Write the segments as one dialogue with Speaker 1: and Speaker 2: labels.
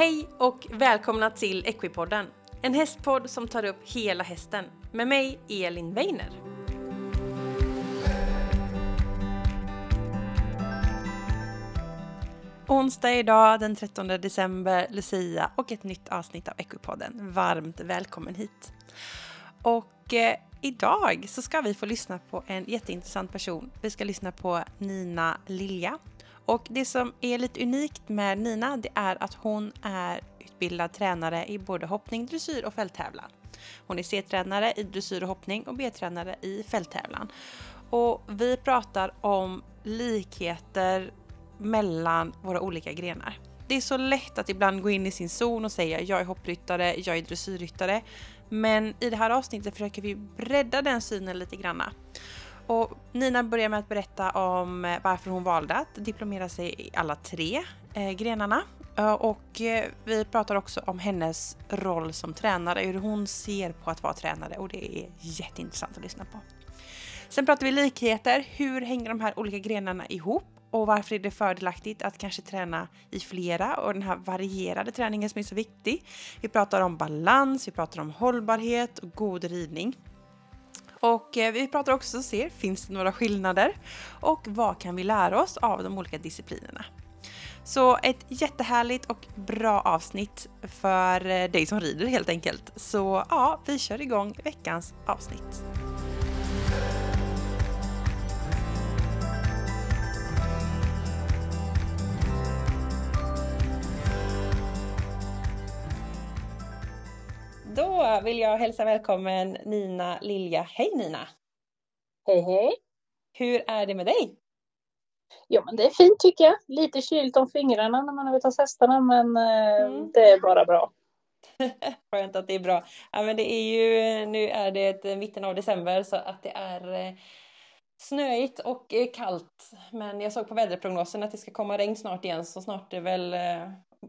Speaker 1: Hej och välkomna till Equipodden, en hästpodd som tar upp hela hästen med mig Elin Weiner. Onsdag idag den 13 december, Lucia och ett nytt avsnitt av Equipodden. Varmt välkommen hit! Och eh, idag så ska vi få lyssna på en jätteintressant person. Vi ska lyssna på Nina Lilja och det som är lite unikt med Nina det är att hon är utbildad tränare i både hoppning, dressyr och fälttävlan. Hon är C-tränare i dressyr och hoppning och B-tränare i fälttävlan. Och vi pratar om likheter mellan våra olika grenar. Det är så lätt att ibland gå in i sin zon och säga jag är hoppryttare, jag är dressyrryttare. Men i det här avsnittet försöker vi bredda den synen lite granna. Och Nina börjar med att berätta om eh, varför hon valde att diplomera sig i alla tre eh, grenarna. Eh, och eh, vi pratar också om hennes roll som tränare, hur hon ser på att vara tränare och det är jätteintressant att lyssna på. Sen pratar vi likheter, hur hänger de här olika grenarna ihop och varför är det fördelaktigt att kanske träna i flera och den här varierade träningen som är så viktig. Vi pratar om balans, vi pratar om hållbarhet och god ridning. Och eh, vi pratar också och ser, finns det några skillnader? Och vad kan vi lära oss av de olika disciplinerna? Så ett jättehärligt och bra avsnitt för eh, dig som rider helt enkelt. Så ja, vi kör igång veckans avsnitt. Då vill jag hälsa välkommen Nina Lilja. Hej Nina!
Speaker 2: Hej hej!
Speaker 1: Hur är det med dig?
Speaker 2: Jo men det är fint tycker jag. Lite kylt om fingrarna när man är ute hos hästarna men eh, mm. det är bara bra.
Speaker 1: Skönt att det är bra. Ja, men det är ju, nu är det mitten av december så att det är eh, snöigt och eh, kallt. Men jag såg på väderprognosen att det ska komma regn snart igen så snart är väl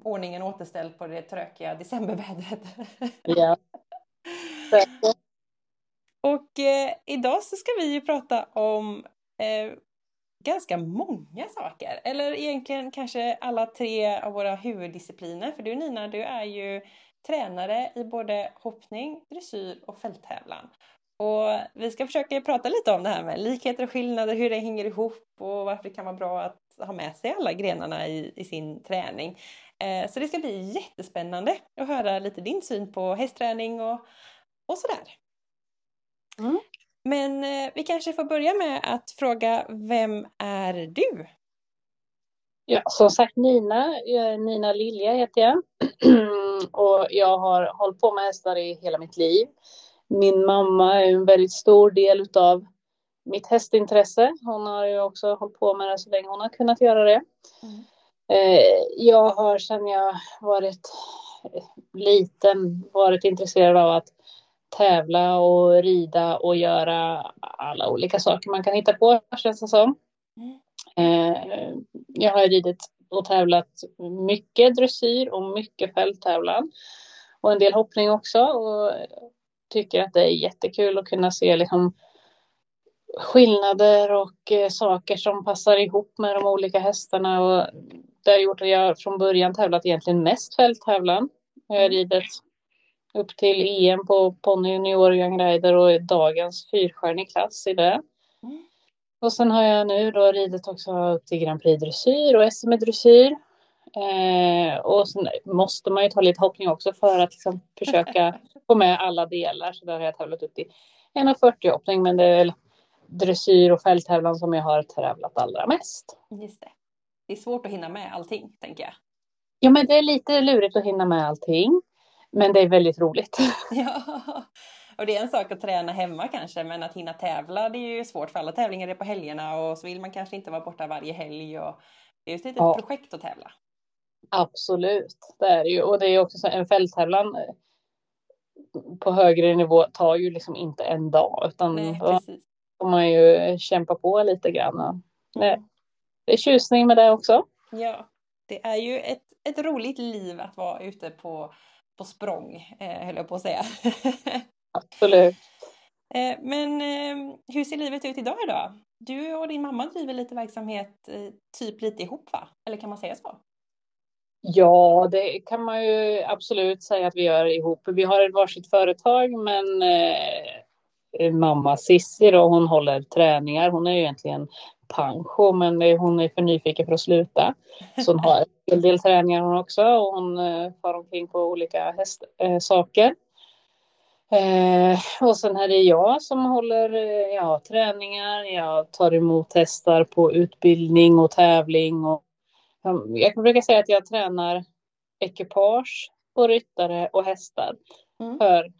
Speaker 1: ordningen återställd på det trökiga decembervädret.
Speaker 2: Ja.
Speaker 1: och eh, idag så ska vi ju prata om eh, ganska många saker. Eller egentligen kanske alla tre av våra huvuddiscipliner. För du Nina, du är ju tränare i både hoppning, dressyr och fälttävlan. Och vi ska försöka prata lite om det här med likheter och skillnader, hur det hänger ihop och varför det kan vara bra att ha med sig alla grenarna i, i sin träning. Eh, så det ska bli jättespännande att höra lite din syn på hästträning och, och sådär. Mm. Men eh, vi kanske får börja med att fråga, vem är du?
Speaker 2: Ja, som sagt Nina, Nina Lilja heter jag. och jag har hållit på med hästar i hela mitt liv. Min mamma är en väldigt stor del utav mitt hästintresse. Hon har ju också hållit på med det så länge hon har kunnat göra det. Mm. Eh, jag har sedan jag varit liten varit intresserad av att tävla och rida och göra alla olika saker man kan hitta på känns det som. Eh, jag har ridit och tävlat mycket dressyr och mycket fälttävlan och en del hoppning också och tycker att det är jättekul att kunna se liksom skillnader och eh, saker som passar ihop med de olika hästarna och det har gjort att jag från början tävlat egentligen mest fälttävlan. Jag har mm. ridit upp till EM på ponny junior young rider och är dagens fyrstjärnig klass i det. Mm. Och sen har jag nu då ridit också upp till Grand Prix dressyr och SM dressyr. Eh, och sen måste man ju ta lite hoppning också för att liksom försöka få med alla delar. Så där har jag tävlat upp till 1,40 hoppning men det är väl dressyr och fälttävlan som jag har tävlat allra mest.
Speaker 1: Just det det är svårt att hinna med allting, tänker jag.
Speaker 2: Ja, men det är lite lurigt att hinna med allting. Men det är väldigt roligt.
Speaker 1: Ja, och det är en sak att träna hemma kanske, men att hinna tävla, det är ju svårt för alla tävlingar är på helgerna och så vill man kanske inte vara borta varje helg. Och det är ett litet ja. projekt att tävla.
Speaker 2: Absolut, det är det ju. Och det är också så en fälttävlan eh, på högre nivå tar ju liksom inte en dag, utan Nej, då får man ju kämpa på lite grann. Mm det är tjusning med det också.
Speaker 1: Ja, det är ju ett, ett roligt liv att vara ute på, på språng, eh, höll jag på att säga.
Speaker 2: Absolut.
Speaker 1: Eh, men eh, hur ser livet ut idag då? Du och din mamma driver lite verksamhet, eh, typ lite ihop va? Eller kan man säga så?
Speaker 2: Ja, det kan man ju absolut säga att vi gör ihop. Vi har ett varsitt företag, men eh, mamma Sissi då, hon håller träningar. Hon är ju egentligen pancho, men hon är för nyfiken för att sluta. Så hon har en del träningar hon också och hon eh, far omkring på olika hästsaker. Eh, och sen är det jag som håller eh, ja, träningar. Jag tar emot hästar på utbildning och tävling. Och, jag brukar säga att jag tränar ekipage på ryttare och hästar mm. för,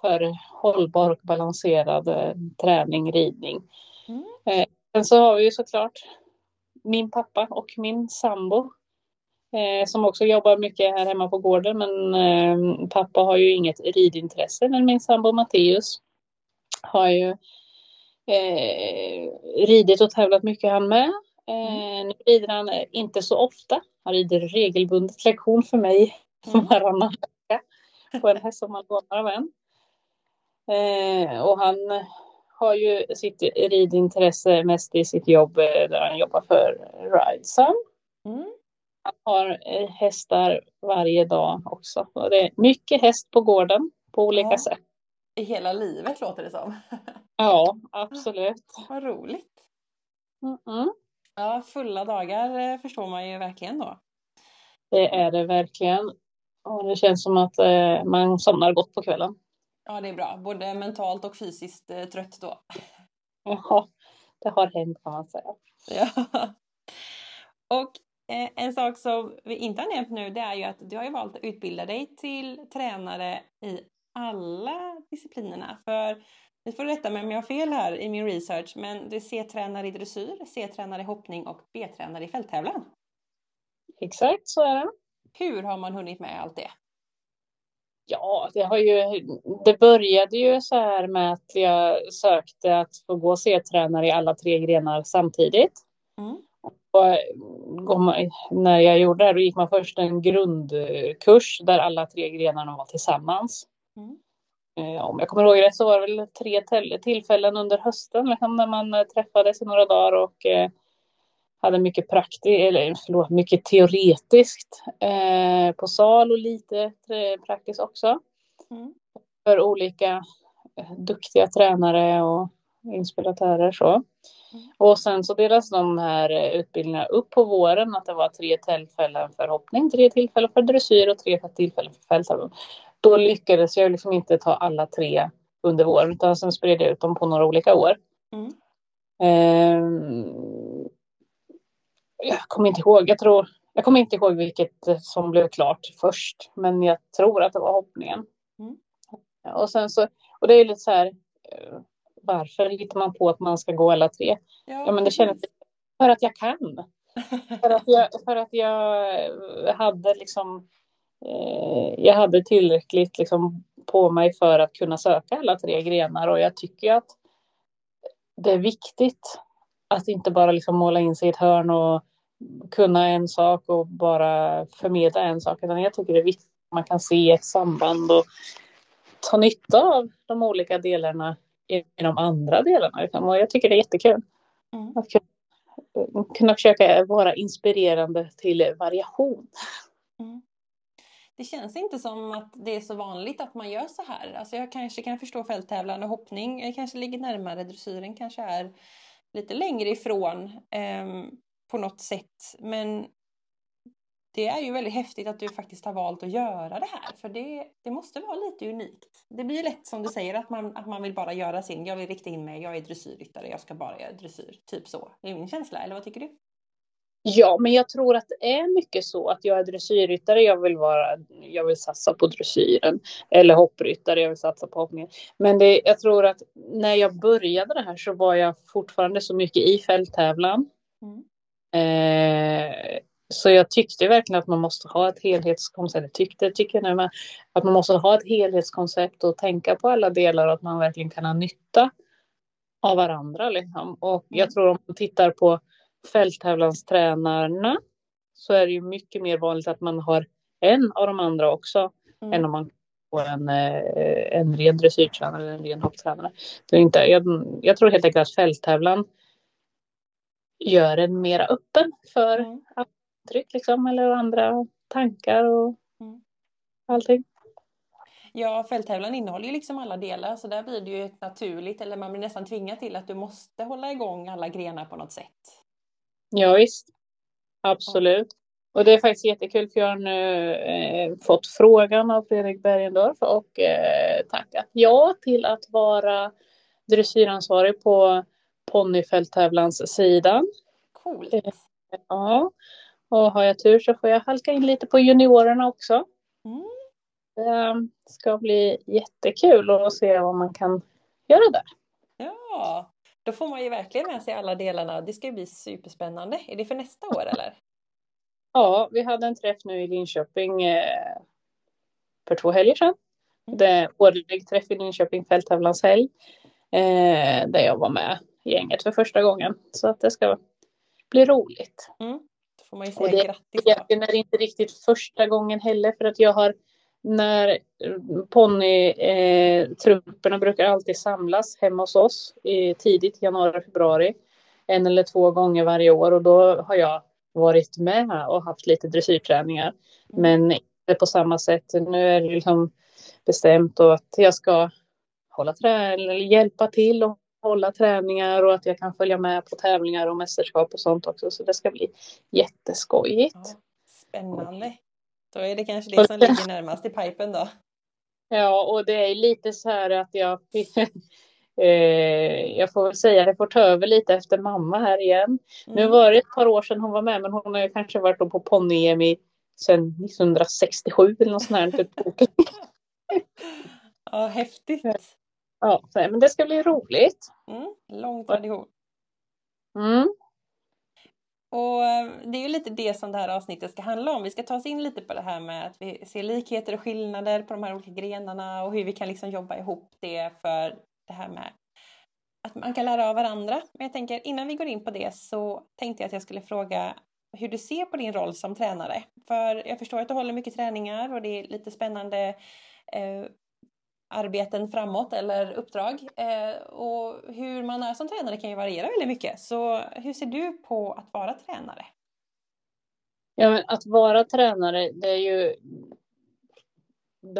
Speaker 2: för hållbar och balanserad eh, träning, ridning. Mm. Eh, sen så har vi ju såklart min pappa och min sambo eh, som också jobbar mycket här hemma på gården. Men eh, pappa har ju inget ridintresse, men min sambo Matteus har ju eh, ridit och tävlat mycket han med. Eh, nu rider han inte så ofta. Han rider regelbundet lektion för mig mm. varannan vecka på en häst som han lånar av en. Eh, och han har ju sitt ridintresse mest i sitt jobb eh, där han jobbar för Ridesun. Mm. Han har eh, hästar varje dag också. Och det är mycket häst på gården på olika ja. sätt.
Speaker 1: I hela livet låter det som.
Speaker 2: Ja, absolut.
Speaker 1: Vad roligt. Mm -mm. Ja, fulla dagar eh, förstår man ju verkligen då.
Speaker 2: Det är det verkligen. Och det känns som att eh, man somnar gott på kvällen.
Speaker 1: Ja, det är bra. Både mentalt och fysiskt eh, trött då.
Speaker 2: Ja, det har hänt kan man säga.
Speaker 1: Ja. Och Eh, en sak som vi inte har nämnt nu det är ju att du har ju valt att utbilda dig till tränare i alla disciplinerna. För ni får rätta mig om jag har fel här i min research, men du är C-tränare i dressyr, C-tränare i hoppning och B-tränare i fälttävlan.
Speaker 2: Exakt, så är det.
Speaker 1: Hur har man hunnit med allt det?
Speaker 2: Ja, det har ju. Det började ju så här med att jag sökte att få gå C-tränare i alla tre grenar samtidigt. Mm. Och man, när jag gjorde det, då gick man först en grundkurs där alla tre grenarna var tillsammans. Mm. Eh, om jag kommer ihåg rätt så var det väl tre tillfällen under hösten liksom, när man eh, träffades i några dagar och eh, hade mycket praktiskt, eller förlåt, mycket teoretiskt eh, på sal och lite eh, praktiskt också. Mm. För olika eh, duktiga tränare och inspiratörer så. Och sen så delas de här eh, utbildningarna upp på våren, att det var tre tillfällen för hoppning, tre tillfällen för dressyr och tre tillfällen för fälttävlan. Då lyckades jag liksom inte ta alla tre under våren, utan sen spred jag ut dem på några olika år. Mm. Um, jag kommer inte ihåg, jag tror, jag kommer inte ihåg vilket som blev klart först, men jag tror att det var hoppningen. Mm. Och sen så, och det är lite så här, eh, varför hittar man på att man ska gå alla tre? Ja, ja men det känns för att jag kan. för, att jag, för att jag hade liksom eh, jag hade tillräckligt liksom på mig för att kunna söka alla tre grenar och jag tycker att det är viktigt att inte bara liksom måla in sig i ett hörn och kunna en sak och bara förmedla en sak utan jag tycker det är viktigt att man kan se ett samband och ta nytta av de olika delarna i de andra delarna. Och jag tycker det är jättekul. Mm. Att kunna, kunna försöka vara inspirerande till variation. Mm.
Speaker 1: Det känns inte som att det är så vanligt att man gör så här. Alltså jag kanske kan förstå fälttävlan och hoppning. Jag kanske ligger närmare dressyren, kanske är lite längre ifrån eh, på något sätt. Men det är ju väldigt häftigt att du faktiskt har valt att göra det här. För det, det måste vara lite unikt. Det blir ju lätt som du säger att man, att man vill bara göra sin, jag vill rikta in mig, jag är dressyrryttare, jag ska bara göra dressyr. Typ så. Det är min känsla, eller vad tycker du?
Speaker 2: Ja, men jag tror att det är mycket så att jag är dressyrryttare, jag vill vara, jag vill satsa på dressyren. Eller hoppryttare, jag vill satsa på hoppningen. Men det, jag tror att när jag började det här så var jag fortfarande så mycket i fälttävlan. Mm. Eh, så jag tyckte verkligen att man måste ha ett helhetskoncept. Tyckte, tycker jag nu med, att man måste ha ett helhetskoncept och tänka på alla delar och att man verkligen kan ha nytta av varandra. Liksom. Och jag mm. tror om man tittar på fälttävlanstränarna så är det ju mycket mer vanligt att man har en av de andra också mm. än om man får en, eh, en ren dressyrtränare eller en ren hopptränare. Är inte, jag, jag tror helt enkelt att fälttävlan gör en mera öppen för mm tryck liksom, eller andra tankar och mm. allting.
Speaker 1: Ja, fälttävlan innehåller ju liksom alla delar så där blir det ju naturligt, eller man blir nästan tvingad till att du måste hålla igång alla grenar på något sätt.
Speaker 2: Ja, visst. Absolut. Och det är faktiskt jättekul för jag har nu eh, fått frågan av Fredrik Bergendorf och eh, tackat ja till att vara dressyransvarig på ponnyfälttävlanssidan.
Speaker 1: Coolt. Eh,
Speaker 2: ja. Och har jag tur så får jag halka in lite på juniorerna också. Mm. Det ska bli jättekul att se vad man kan göra där.
Speaker 1: Ja, då får man ju verkligen med sig alla delarna. Det ska ju bli superspännande. Är det för nästa år eller?
Speaker 2: Ja, vi hade en träff nu i Linköping eh, för två helger sedan. Mm. Det är årlig träff i Linköping, fälttävlanshelg. Eh, där jag var med gänget för första gången. Så att det ska bli roligt.
Speaker 1: Mm. Då får man ju säga och det, grattis.
Speaker 2: Det är inte riktigt första gången heller för att jag har när ponnytrupperna eh, brukar alltid samlas hemma hos oss i tidigt januari, februari. En eller två gånger varje år och då har jag varit med och haft lite dressyrträningar. Mm. Men inte på samma sätt. Nu är det liksom bestämt att jag ska hålla trä eller hjälpa till och hålla träningar och att jag kan följa med på tävlingar och mästerskap och sånt också. Så det ska bli jätteskojigt. Ja,
Speaker 1: spännande. Då är det kanske det som ligger närmast i pipen då.
Speaker 2: Ja, och det är lite så här att jag eh, jag får väl säga jag får ta över lite efter mamma här igen. Mm. Nu var det ett par år sedan hon var med, men hon har ju kanske varit på ponny-EM i sedan 1967 eller något sånt här. Typ.
Speaker 1: ja, häftigt.
Speaker 2: Ja, men det ska bli roligt.
Speaker 1: Mm, lång tradition.
Speaker 2: Mm.
Speaker 1: Och eh, det är ju lite det som det här avsnittet ska handla om. Vi ska ta oss in lite på det här med att vi ser likheter och skillnader på de här olika grenarna och hur vi kan liksom jobba ihop det för det här med att man kan lära av varandra. Men jag tänker innan vi går in på det så tänkte jag att jag skulle fråga hur du ser på din roll som tränare. För jag förstår att du håller mycket träningar och det är lite spännande eh, arbeten framåt eller uppdrag. Eh, och hur man är som tränare kan ju variera väldigt mycket. Så hur ser du på att vara tränare?
Speaker 2: Ja, men att vara tränare, det är ju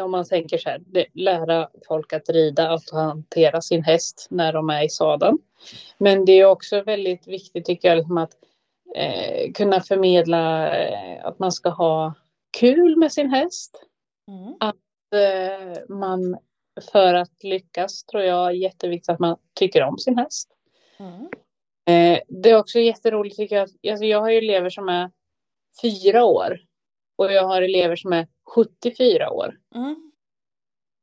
Speaker 2: om man tänker så här, det, lära folk att rida, att hantera sin häst när de är i sadeln. Men det är också väldigt viktigt tycker jag liksom att eh, kunna förmedla eh, att man ska ha kul med sin häst. Mm. Att eh, man för att lyckas tror jag är jätteviktigt att man tycker om sin häst. Mm. Eh, det är också jätteroligt tycker jag. Alltså jag har ju elever som är fyra år och jag har elever som är 74 år. Mm.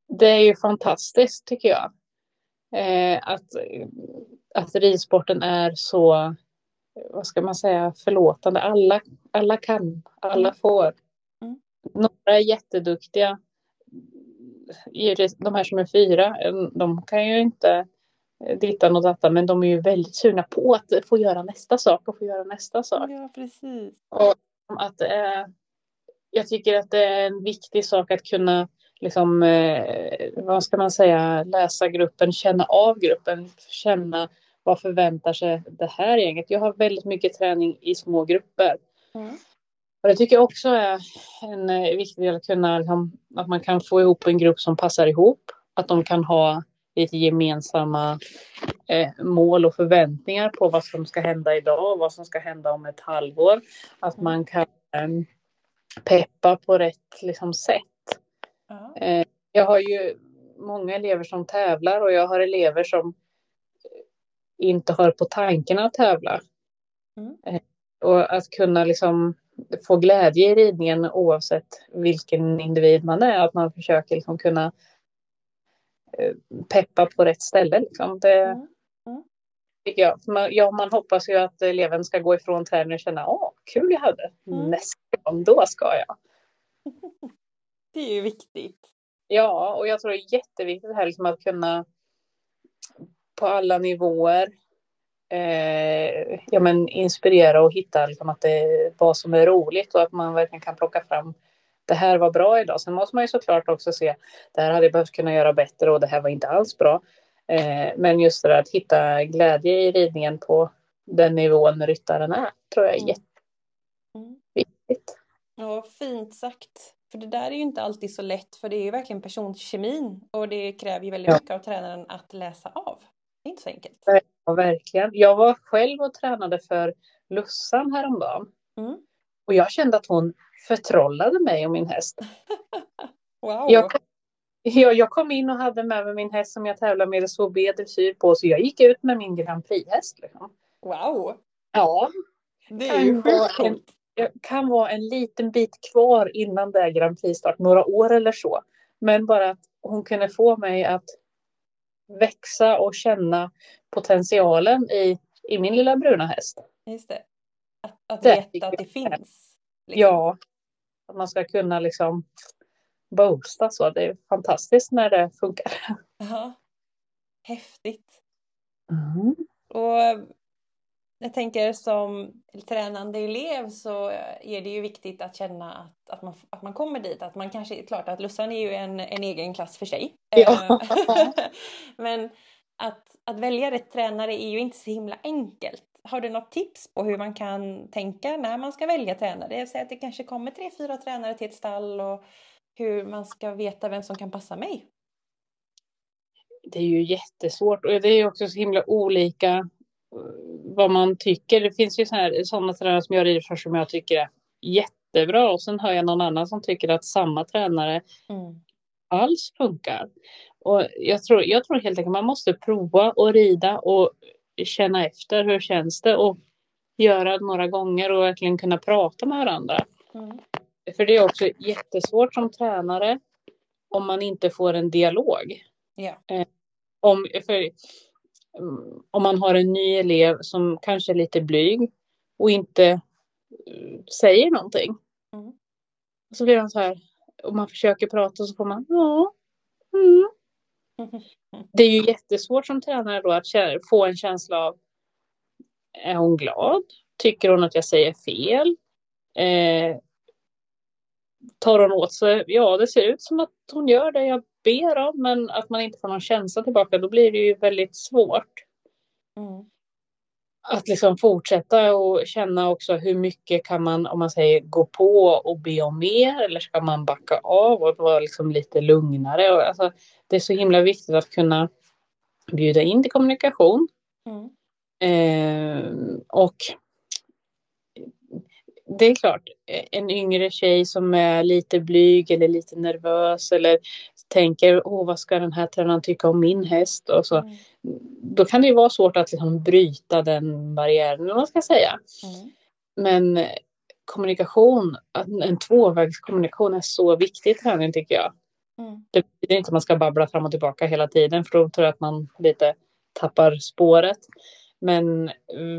Speaker 2: Det är ju fantastiskt tycker jag. Eh, att, att ridsporten är så, vad ska man säga, förlåtande. Alla, alla kan, alla mm. får. Mm. Några är jätteduktiga. De här som är fyra, de kan ju inte dittan och datta, men de är ju väldigt sugna på att få göra nästa sak och få göra nästa sak.
Speaker 1: Ja, precis.
Speaker 2: Och att eh, jag tycker att det är en viktig sak att kunna liksom, eh, vad ska man säga, läsa gruppen, känna av gruppen, känna vad förväntar sig det här gänget. Jag har väldigt mycket träning i små grupper. Mm. Och det tycker jag också är en eh, viktig del att kunna, liksom, att man kan få ihop en grupp som passar ihop. Att de kan ha lite gemensamma eh, mål och förväntningar på vad som ska hända idag och vad som ska hända om ett halvår. Att man kan eh, peppa på rätt liksom, sätt. Uh-huh. Jag har ju många elever som tävlar och jag har elever som inte har på tanken att tävla. Mm. Och att kunna liksom få glädje i ridningen oavsett vilken individ man är. Att man försöker liksom kunna eh, peppa på rätt ställe. Liksom. Det, mm. Mm. Jag. Man, ja, man hoppas ju att eleven ska gå ifrån träningen och känna åh, kul jag hade. Mm. Nästa gång, då ska jag.
Speaker 1: Det är ju viktigt.
Speaker 2: Ja, och jag tror det är jätteviktigt här liksom att kunna på alla nivåer eh, ja, men inspirera och hitta liksom att det vad som är roligt och att man verkligen kan plocka fram det här var bra idag. Sen måste man ju såklart också se det här hade jag behövt kunna göra bättre och det här var inte alls bra. Eh, men just det där att hitta glädje i ridningen på den nivån ryttaren är tror jag är mm. jätteviktigt.
Speaker 1: Ja, fint sagt. För det där är ju inte alltid så lätt för det är ju verkligen personkemin och det kräver ju väldigt
Speaker 2: Ja.
Speaker 1: mycket av tränaren att läsa av. Det är inte så enkelt.
Speaker 2: Ja, verkligen. Jag var själv och tränade för Lussan häromdagen.
Speaker 1: Mm.
Speaker 2: Och jag kände att hon förtrollade mig och min häst.
Speaker 1: Wow!
Speaker 2: Jag, jag, jag kom in och hade med mig min häst som jag tävlar med så B-dressyr på. Så jag gick ut med min Grand Prix-häst. Liksom.
Speaker 1: Wow!
Speaker 2: Ja,
Speaker 1: Det är ju
Speaker 2: Kan vara
Speaker 1: sjukt
Speaker 2: det kan vara en liten bit kvar innan det är Grand Prix-start. Några år eller så. Men bara att hon kunde få mig att växa och känna potentialen i, i min lilla bruna häst.
Speaker 1: Just det. Att, att
Speaker 2: Det
Speaker 1: veta att det finns. liksom.
Speaker 2: Ja, att man ska kunna liksom boasta så. Det är fantastiskt när det funkar.
Speaker 1: Ja. Häftigt.
Speaker 2: Mm.
Speaker 1: Och jag tänker som tränande elev så är det ju viktigt att känna att, att, man, att man kommer dit. Att man kanske, klart att Lussan är ju en, en egen klass för sig.
Speaker 2: Ja.
Speaker 1: Eh, Men att, att välja rätt tränare är ju inte så himla enkelt. Har du något tips på hur man kan tänka när man ska välja tränare? Jag säger att det kanske kommer tre, fyra tränare till ett stall och hur man ska veta vem som kan passa mig.
Speaker 2: Det är ju jättesvårt och det är också så himla olika vad man tycker. Det finns ju så här, sådana tränare som rider för som jag tycker är jättebra och sen hör jag någon annan som tycker att samma tränare
Speaker 1: Mm.
Speaker 2: alls funkar. Och jag tror, jag tror helt enkelt man måste prova och rida och känna efter hur känns det och göra det några gånger och verkligen kunna prata med varandra.
Speaker 1: Mm.
Speaker 2: För det är också jättesvårt som tränare om man inte får en dialog.
Speaker 1: Ja.
Speaker 2: Om, för, om man har en ny elev som kanske är lite blyg och inte eh, säger någonting.
Speaker 1: Mm.
Speaker 2: Så blir man så här, om man försöker prata så får man ja. Mm. Det är ju jättesvårt som tränare då att få en känsla av är hon glad? Tycker hon att jag säger fel? Eh, tar hon åt sig? Ja, det ser ut som att hon gör det jag ber om, men att man inte får någon känsla tillbaka, då blir det ju väldigt svårt
Speaker 1: Mm.
Speaker 2: att liksom fortsätta och känna också hur mycket kan man, om man säger gå på och be om mer, eller ska man backa av och vara liksom lite lugnare? Och alltså, det är så himla viktigt att kunna bjuda in till kommunikation.
Speaker 1: Mm.
Speaker 2: Eh, och det är klart, en yngre tjej som är lite blyg eller lite nervös eller tänker, åh vad ska den här tränaren tycka om min häst? Och så,
Speaker 1: Mm.
Speaker 2: Då kan det ju vara svårt att liksom bryta den barriären, vad man ska säga.
Speaker 1: Mm.
Speaker 2: Men kommunikation, en tvåvägskommunikation är så viktig i träning tycker jag.
Speaker 1: Mm.
Speaker 2: Det betyder inte att man ska babbla fram och tillbaka hela tiden för då tror jag att man lite tappar spåret. Men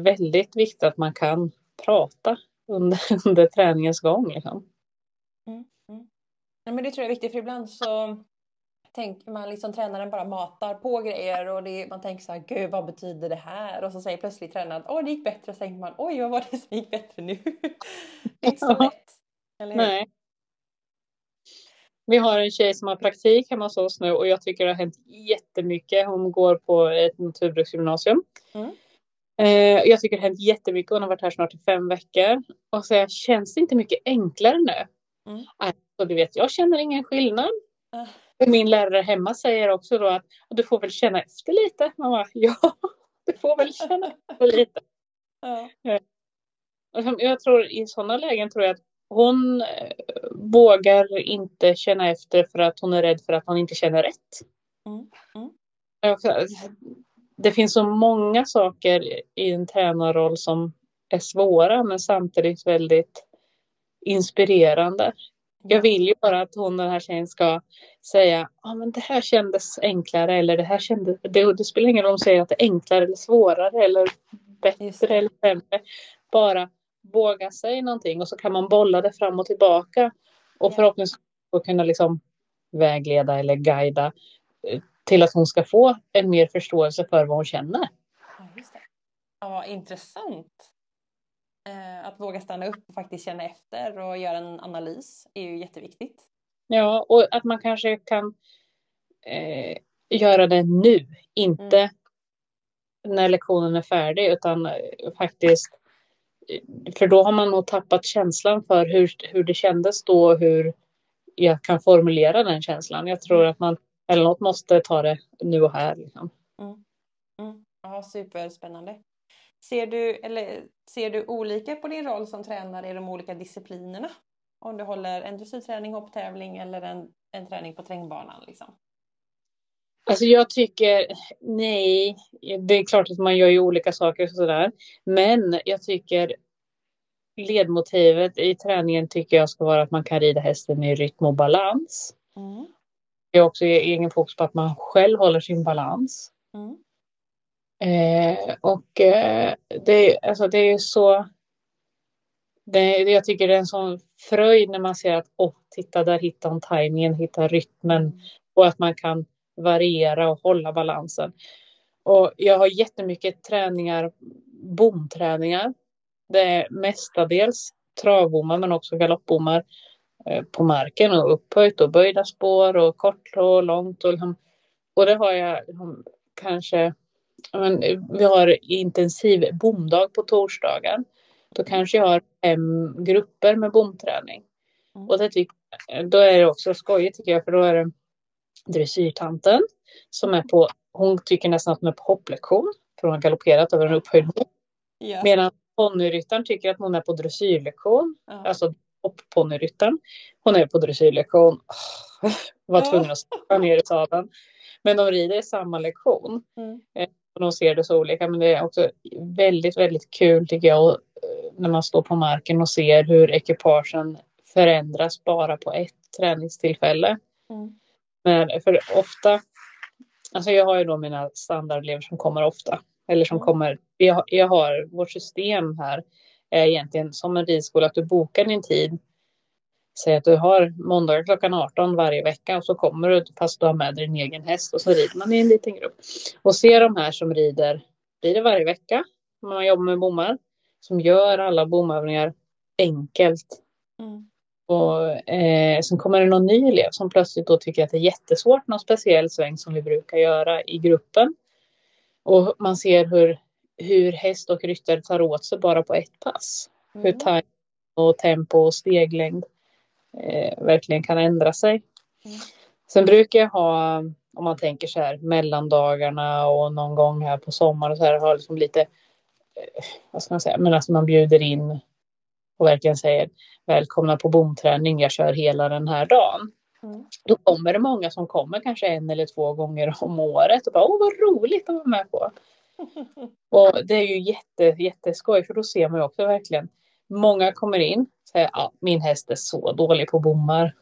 Speaker 2: väldigt viktigt att man kan prata under, under träningens gång. Liksom.
Speaker 1: Ja, men det tror jag är viktigt för ibland så tänker man liksom tränaren bara matar på grejer och det, man tänker så här, gud vad betyder det här? Och så säger plötsligt tränaren, åh det gick bättre. Och så tänker man, oj vad var det som gick bättre nu? det är inte så lätt. Eller hur?
Speaker 2: Nej. Vi har en tjej som har praktik hemma hos oss nu och jag tycker det har hänt jättemycket. Hon går på ett naturbruksgymnasium.
Speaker 1: Mm.
Speaker 2: Eh, jag tycker det har hänt jättemycket. Hon har varit här snart i fem veckor. Och så känns det inte mycket enklare nu?
Speaker 1: Mm.
Speaker 2: Alltså, du vet, jag känner ingen skillnad. Och Min lärare hemma säger också då att du får väl känna efter lite. Man bara, ja, du får väl känna efter lite.
Speaker 1: Ja.
Speaker 2: Och Jag tror i sådana lägen tror jag att hon eh, vågar inte känna efter för att hon är rädd för att hon inte känner rätt.
Speaker 1: Mm, mm.
Speaker 2: Det finns så många saker i en tränarroll som är svåra men samtidigt väldigt inspirerande. Jag vill ju bara att hon, den här tjejen, ska säga ja men det här kändes enklare eller det här kändes... Det, det spelar ingen roll om hon säger att det är enklare eller svårare eller bättre eller sämre. Bara våga säga någonting och så kan man bolla det fram och tillbaka. Och förhoppningsvis kunna liksom vägleda eller guida eh, till att hon ska få en mer förståelse för vad hon känner.
Speaker 1: Ja, just det. Ja, intressant. Eh, att våga stanna upp och faktiskt känna efter och göra en analys är ju jätteviktigt.
Speaker 2: Ja, och att man kanske kan eh, göra det nu, inte när lektionen är färdig, utan eh, faktiskt för då har man nog tappat känslan för hur, hur det kändes då och hur jag kan formulera den känslan. Jag tror att man eller något måste ta det nu och här. Liksom.
Speaker 1: Mm. Mm. Ja, superspännande. Ser du, eller, ser du olika på din roll som tränare i de olika disciplinerna? Om du håller en dressyrträning, hopptävling eller en, en träning på terrängbanan? Liksom?
Speaker 2: Alltså jag tycker, nej, det är klart att man gör ju olika saker och sådär. Men jag tycker ledmotivet i träningen tycker jag ska vara att man kan rida hästen i rytm och balans. Mm. Har också egen fokus på att man själv håller sin balans. Mm. Eh, och eh, det, alltså det är så... Det, jag tycker det är en sån fröjd när man ser att oh, titta där hittar hon tajmingen, hittar rytmen och att man kan variera och hålla balansen. Och jag har jättemycket träningar, bomträningar. Det är mestadels travbommar men också galoppbommar på marken och upphöjt och böjda spår och kort och långt. Och, liksom, och det har jag liksom, kanske, men, vi har intensiv bomdag på torsdagen. Då kanske jag har fem grupper med bomträning. Mm. Och det tycker, då är det också skojigt tycker jag för då är det dressyrtanten som är på, hon tycker nästan att hon är på hopplektion för hon har galopperat över en upphöjd hopp. Ja. Medan ponnyryttaren tycker att hon är på dressyrlektion, ja. alltså hoppponnyryttaren. Hon är på dressyrlektion. Oh, var tvungen att stoppa ner i sadeln. Men de rider i samma lektion. Mm. Eh, och de ser det så olika men det är också väldigt, väldigt kul tycker jag eh, när man står på marken och ser hur ekipagen förändras bara på ett träningstillfälle. Mm. Men för ofta, alltså jag har ju då mina standardelever som kommer ofta. Eller som mm. kommer, jag, jag har, vårt system här är egentligen som en ridskola att du bokar din tid. Säg att du har måndagar klockan 18 varje vecka och så kommer du fast du har med dig din egen häst och så rider man i en liten grupp. Och se de här som rider, rider varje vecka, man jobbar med bommar, som gör alla bomövningar enkelt. Mm. Och eh, sen kommer det någon ny elev som plötsligt då tycker att det är jättesvårt, någon speciell sväng som vi brukar göra i gruppen. Och man ser hur, hur häst och ryttare tar åt sig bara på ett pass. Mm. Hur tajm och tempo och steglängd eh, verkligen kan ändra sig. Mm. Sen brukar jag ha, om man tänker så här, mellandagarna och någon gång här på sommaren så här, ha liksom lite, eh, vad ska man säga, men alltså man bjuder in och verkligen säger välkomna på bomträning, jag kör hela den här dagen. Mm. Då kommer det många som kommer kanske en eller två gånger om året och bara åh vad roligt att vara med på. Och det är ju jätte, jätteskoj för då ser man ju också verkligen många kommer in och säger ja, min häst är så dålig på bommar.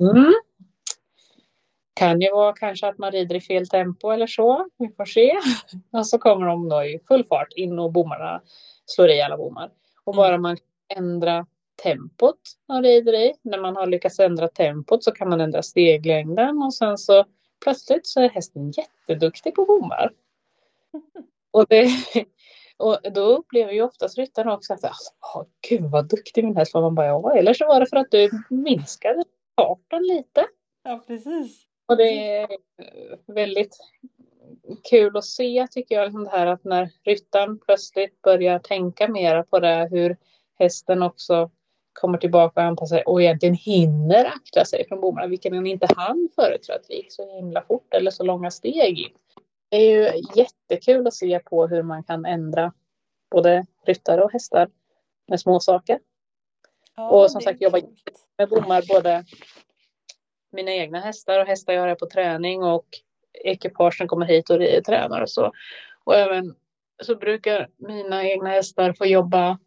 Speaker 2: mm. Kan ju vara kanske att man rider i fel tempo eller så. Vi får se. Och så kommer de då i full fart in och bommarna slår i alla bommar. Och bara mm. man ändra tempot man rider i. När man har lyckats ändra tempot så kan man ändra steglängden och sen så plötsligt så är hästen jätteduktig på bommar. Och, det, och då upplever ju oftast ryttaren också att alltså, oh, gud vad duktig min häst var. Man bara ja, eller så var det för att du minskade farten lite.
Speaker 1: Ja, precis.
Speaker 2: Och det är väldigt kul att se tycker jag, liksom det här att när ryttaren plötsligt börjar tänka mera på det, hur hästen också kommer tillbaka och anpassar sig och egentligen hinner akta sig från bommarna, vilket den inte hann förut för att det gick så himla fort eller så långa steg in. Det är ju jättekul att se på hur man kan ändra både ryttare och hästar med små saker. Ja, och som sagt jobba med bommar både mina egna hästar och hästar jag har på träning och ekipagen kommer hit och tränar och så. Och även så brukar mina egna hästar få jobba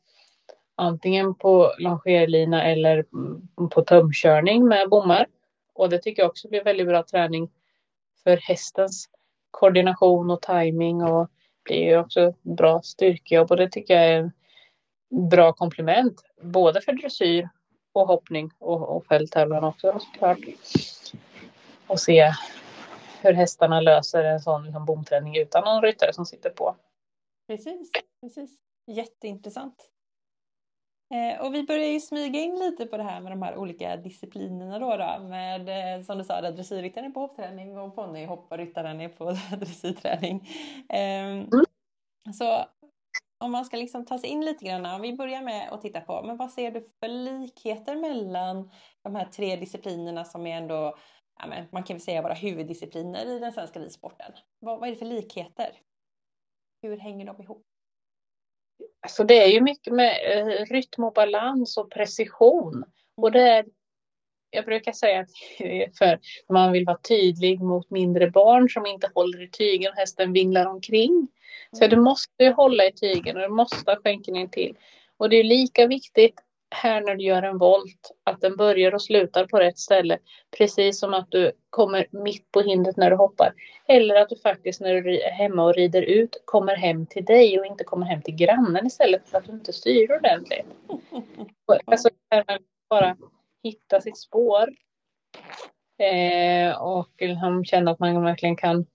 Speaker 2: antingen på longerlina eller på tömkörning med bommar. Och det tycker jag också blir väldigt bra träning för hästens koordination och timing och blir ju också bra styrkejobb och det tycker jag är bra komplement både för dressyr och hoppning och, och fälttävlan också såklart. Och se hur hästarna löser en sån liksom, bomträning utan någon ryttare som sitter på.
Speaker 1: Precis, precis. Jätteintressant. Eh, och vi börjar ju smyga in lite på det här med de här olika disciplinerna då, då med eh, som du sa, dressyrryttaren är på hoppträning och ponnyhopparyttaren är på dressyrträning. Mm. Så om man ska liksom ta sig in lite grann, om vi börjar med att titta på, men vad ser du för likheter mellan de här tre disciplinerna som är ändå, ja, men man kan väl säga våra huvuddiscipliner i den svenska ridsporten. Vad, vad är det för likheter? Hur hänger de ihop?
Speaker 2: Alltså det är ju mycket med eh, rytm och balans och precision. Och det är, jag brukar säga att för man vill vara tydlig mot mindre barn som inte håller i tygen, hästen vinglar omkring. Så du måste hålla i tygen och du måste ha skänken in till. Och det är lika viktigt här när du gör en volt att den börjar och slutar på rätt ställe. Precis som att du kommer mitt på hindret när du hoppar. Eller att du faktiskt när du är hemma och rider ut kommer hem till dig och inte kommer hem till grannen istället för att du inte styr ordentligt. Alltså bara hitta sitt spår. Eh, och liksom känna att man verkligen kan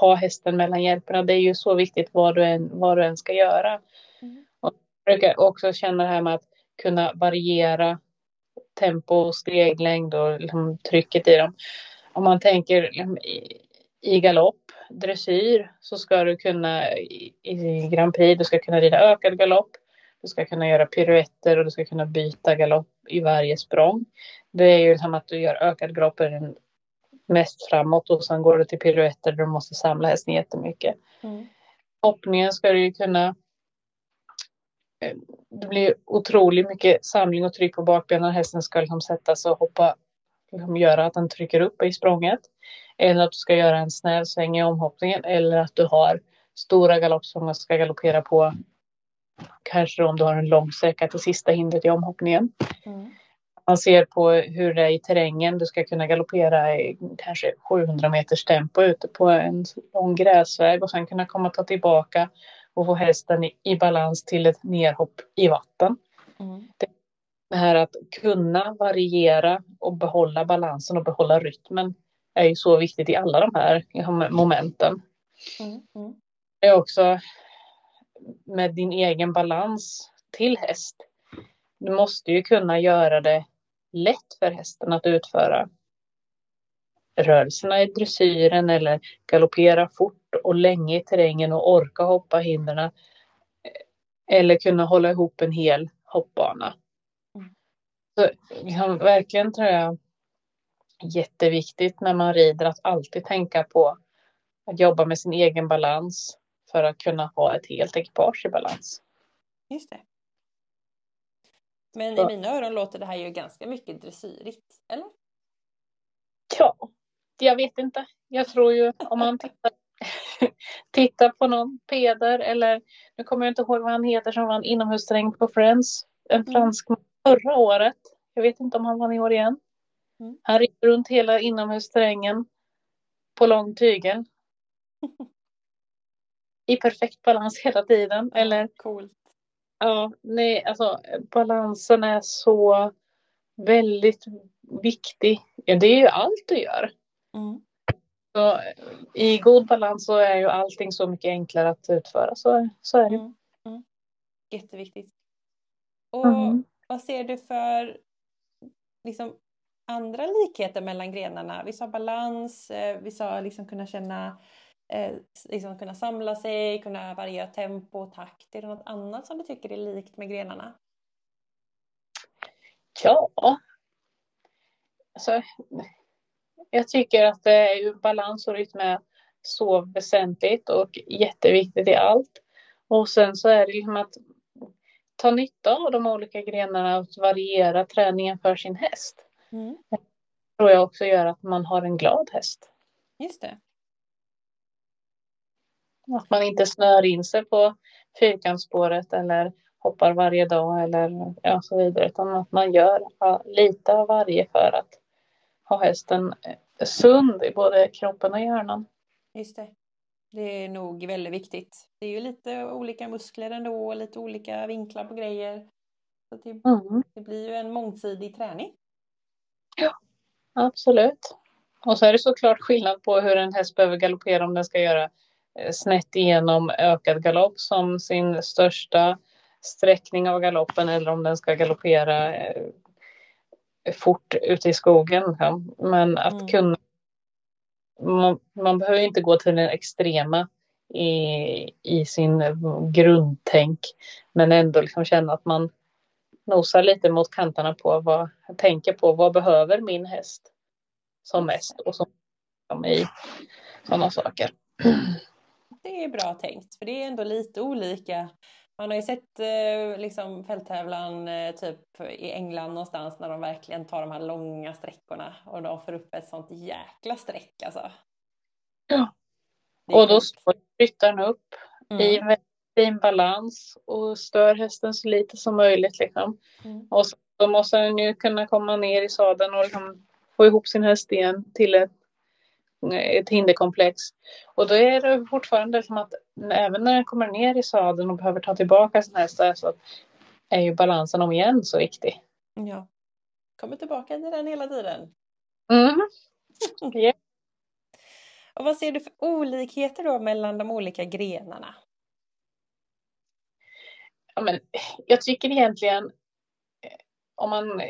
Speaker 2: ha hästen mellan hjälperna. Det är ju så viktigt vad du än, vad du än ska göra. Mm. Och jag brukar också känna det här med att kunna variera tempo, steglängd och liksom trycket i dem. Om man tänker liksom, i, i galopp, dressyr, så ska du kunna i, i Grand Prix, du ska kunna rida ökad galopp. Du ska kunna göra piruetter och du ska kunna byta galopp i varje språng. Det är ju som att du gör ökad galopp mest framåt och sen går du till piruetter där du måste samla hästen jättemycket. Mm. Hoppningen ska du ju kunna det blir otroligt mycket samling och tryck på bakbenen. Hästen ska liksom sättas och hoppa, liksom göra att den trycker upp i språnget. Eller att du ska göra en snäv sväng i omhoppningen. Eller att du har stora galopp som man ska galoppera på. Kanske om du har en lång sträcka till sista hindret i omhoppningen. Mm man ser på hur det är i terrängen. Du ska kunna galoppera i kanske 700 meters tempo ute på en lång gräsväg och sen kunna komma ta tillbaka och få hästen i, i balans till ett nerhopp i vatten. Mm. Det här att kunna variera och behålla balansen och behålla rytmen är ju så viktigt i alla de här momenten. Mm. Mm. Det är också med din egen balans till häst. Du måste ju kunna göra det lätt för hästen att utföra rörelserna i dressyren eller galoppera fort och länge i terrängen och orka hoppa hindren. Eller kunna hålla ihop en hel hoppbana. Mm. Så liksom, verkligen tror jag jätteviktigt när man rider att alltid tänka på att jobba med sin egen balans för att kunna ha ett helt ekipage i balans.
Speaker 1: Just det. Men i mina öron låter det här ju ganska mycket dressyrigt, eller?
Speaker 2: Ja, jag vet inte. Jag tror ju om man tittar, tittar på någon Peder eller nu kommer jag inte ihåg vad han heter som vann inomhussträng på Friends. En mm. fransk mm. förra året. Jag vet inte om han vann i år igen. Mm. Han rider runt hela inomhussträngen på lång tygel. I perfekt balans hela tiden. Eller
Speaker 1: Coolt.
Speaker 2: Ja, nej, alltså balansen är så väldigt viktig. Ja, det är ju allt du gör. Mm. Så, I god balans så är ju allting så mycket enklare att utföra. Så, så är det. Mm.
Speaker 1: Mm. Jätteviktigt. Och mm. vad ser du för liksom, andra likheter mellan grenarna? Vi sa balans, eh, vi sa liksom kunna känna eh, liksom kunna samla sig, kunna variera tempo och takt. Är det något annat som du tycker är likt med grenarna?
Speaker 2: Ja. Alltså, jag tycker att balans och rytm är så väsentligt och jätteviktigt i allt. Och sen så är det liksom att ta nytta av de olika grenarna och variera träningen för sin häst. Mm. Det tror jag också gör att man har en glad häst.
Speaker 1: Just det.
Speaker 2: Att man inte snör in sig på fyrkantsspåret eller hoppar varje dag eller ja, så vidare. Utan att man gör lite av varje för att ha hästen eh, sund i både kroppen och hjärnan.
Speaker 1: Just det. Det är nog väldigt viktigt. Det är ju lite olika muskler ändå och lite olika vinklar på grejer. Så det, mm. det blir ju en mångsidig träning.
Speaker 2: Ja, absolut. Och så är det såklart skillnad på hur en häst behöver galoppera om den ska göra Eh, snett igenom ökad galopp som sin största sträckning av galoppen eller om den ska galoppera eh, fort ute i skogen. Men att mm. kunna man, man, behöver inte gå till den extrema i, i sin grundtänk. Men ändå liksom känna att man nosar lite mot kanterna på vad jag tänker på. Vad behöver min häst som mest och som i sådana saker.
Speaker 1: Det är bra tänkt, för det är ändå lite olika. Man har ju sett eh, liksom fälttävlan eh, typ i England någonstans när de verkligen tar de här långa sträckorna och de får upp ett sånt jäkla streck alltså.
Speaker 2: Ja. Och då står ryttaren upp mm. i fin balans och stör hästen så lite som möjligt. Liksom. Mm. Och så, måste den ju kunna komma ner i sadeln och liksom få ihop sin häst igen till ett, ett hinderkomplex. Och då är det fortfarande som att även när den kommer ner i sadeln och behöver ta tillbaka sin häst så är ju balansen om igen så viktig.
Speaker 1: Ja. Kommer tillbaka till den hela tiden.
Speaker 2: Mm. yeah.
Speaker 1: Och vad ser du för olikheter då mellan de olika grenarna?
Speaker 2: Ja, men, jag tycker egentligen eh, om man,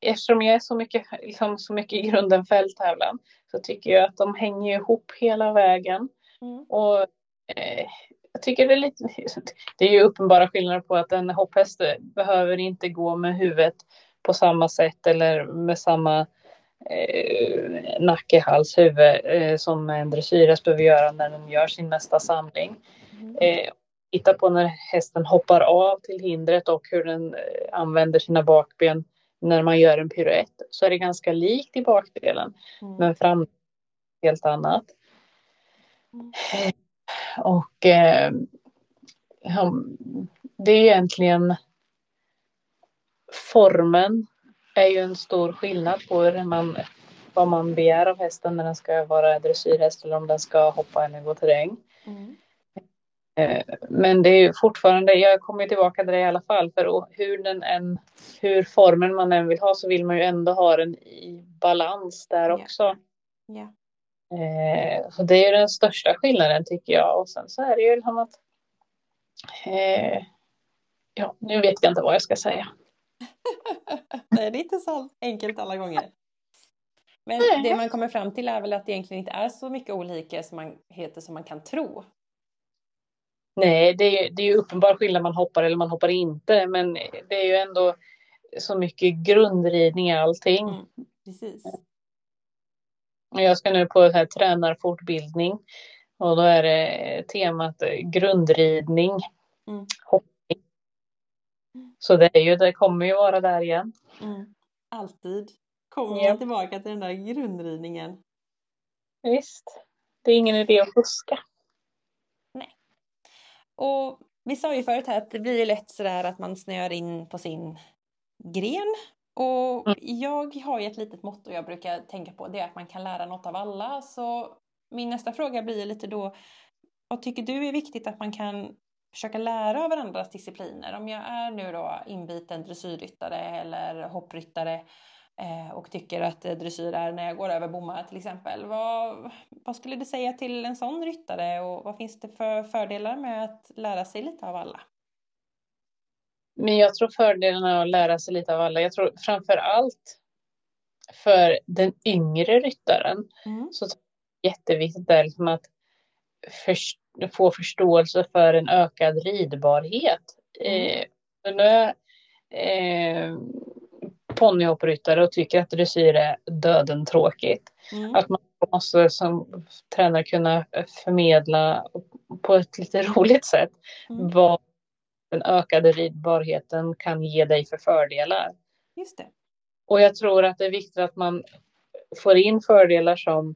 Speaker 2: eftersom jag är så mycket, liksom, så mycket i grunden fälttävlan så tycker jag att de hänger ihop hela vägen. Mm. Och eh, jag tycker det är lite, det är ju uppenbara skillnader på att en hopphäst behöver inte gå med huvudet på samma sätt eller med samma eh, nacke, hals, huvud eh, som en dressyrhäst behöver göra när den gör sin nästa samling. Mm. Eh, titta på när hästen hoppar av till hindret och hur den eh, använder sina bakben när man gör en piruett så är det ganska likt i bakdelen. Mm. Men fram helt annat. Mm. Och eh, det är egentligen formen är ju en stor skillnad på hur man, vad man begär av hästen när den ska vara dressyrhäst eller om den ska hoppa eller gå terräng. Mm. Eh, men det är fortfarande, jag kommer tillbaka till det i alla fall, för hur, den än, hur formen man än vill ha så vill man ju ändå ha den i balans där också.
Speaker 1: Yeah.
Speaker 2: Yeah. Så det är ju den största skillnaden tycker jag. Och sen så är det ju liksom att, eh, ja, nu vet jag inte vad jag ska säga.
Speaker 1: Nej, det är inte så enkelt alla gånger. Men det man kommer fram till är väl att det egentligen inte är så mycket olika som man heter som man kan tro.
Speaker 2: Nej, det är, det är ju uppenbar skillnad man hoppar eller man hoppar inte, men det är ju ändå så mycket grundridning i allting. Mm,
Speaker 1: precis.
Speaker 2: Jag ska nu på här tränarfortbildning och då är det temat grundridning. Mm. Hoppning. Så det, är ju, det kommer ju vara där igen.
Speaker 1: Mm. Alltid kommer ja. man tillbaka till den där grundridningen.
Speaker 2: Visst. Det är ingen idé att fuska.
Speaker 1: Och vi sa ju förut här att det blir lätt sådär att man snöar in på sin gren. Och mm. jag har ju ett litet motto jag brukar tänka på, det är att man kan lära något av alla. Så min nästa fråga blir lite då, vad tycker du är viktigt att man kan försöka lära av varandras discipliner? Om jag är nu då inbiten dressyrryttare eller hoppryttare, och tycker att dressyr är när jag går över bommar till exempel. Vad, vad skulle du säga till en sån ryttare och vad finns det för fördelar med att lära sig lite av alla?
Speaker 2: Men jag tror fördelarna att lära sig lite av alla, jag tror framför allt för den yngre ryttaren mm. så är det jätteviktigt är liksom att först, få förståelse för en ökad ridbarhet. Mm. Eh, nu, eh, ponnyhoppryttare och tycker att dressyr är döden tråkigt. Mm. Att man måste som tränare kunna förmedla på ett lite roligt sätt mm. vad den ökade ridbarheten kan ge dig för fördelar.
Speaker 1: Just det.
Speaker 2: Och jag tror att det är viktigt att man får in fördelar som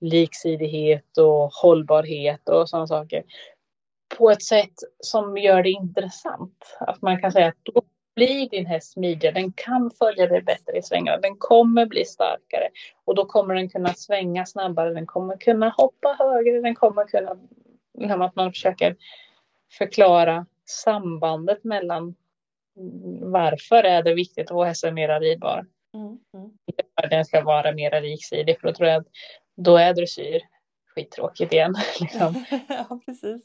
Speaker 2: liksidighet och hållbarhet och sådana saker på ett sätt som gör det intressant. Att man kan säga att då blir din häst smidigare, den kan följa dig bättre i svängarna, den kommer bli starkare och då kommer den kunna svänga snabbare, den kommer kunna hoppa högre, den kommer kunna, liksom att man försöker förklara sambandet mellan varför är det viktigt att få hästen mera ridbar. Mm, mm. Den ska vara mera riksidig för då tror jag att då är dressyr skittråkigt igen. Liksom.
Speaker 1: ja, precis.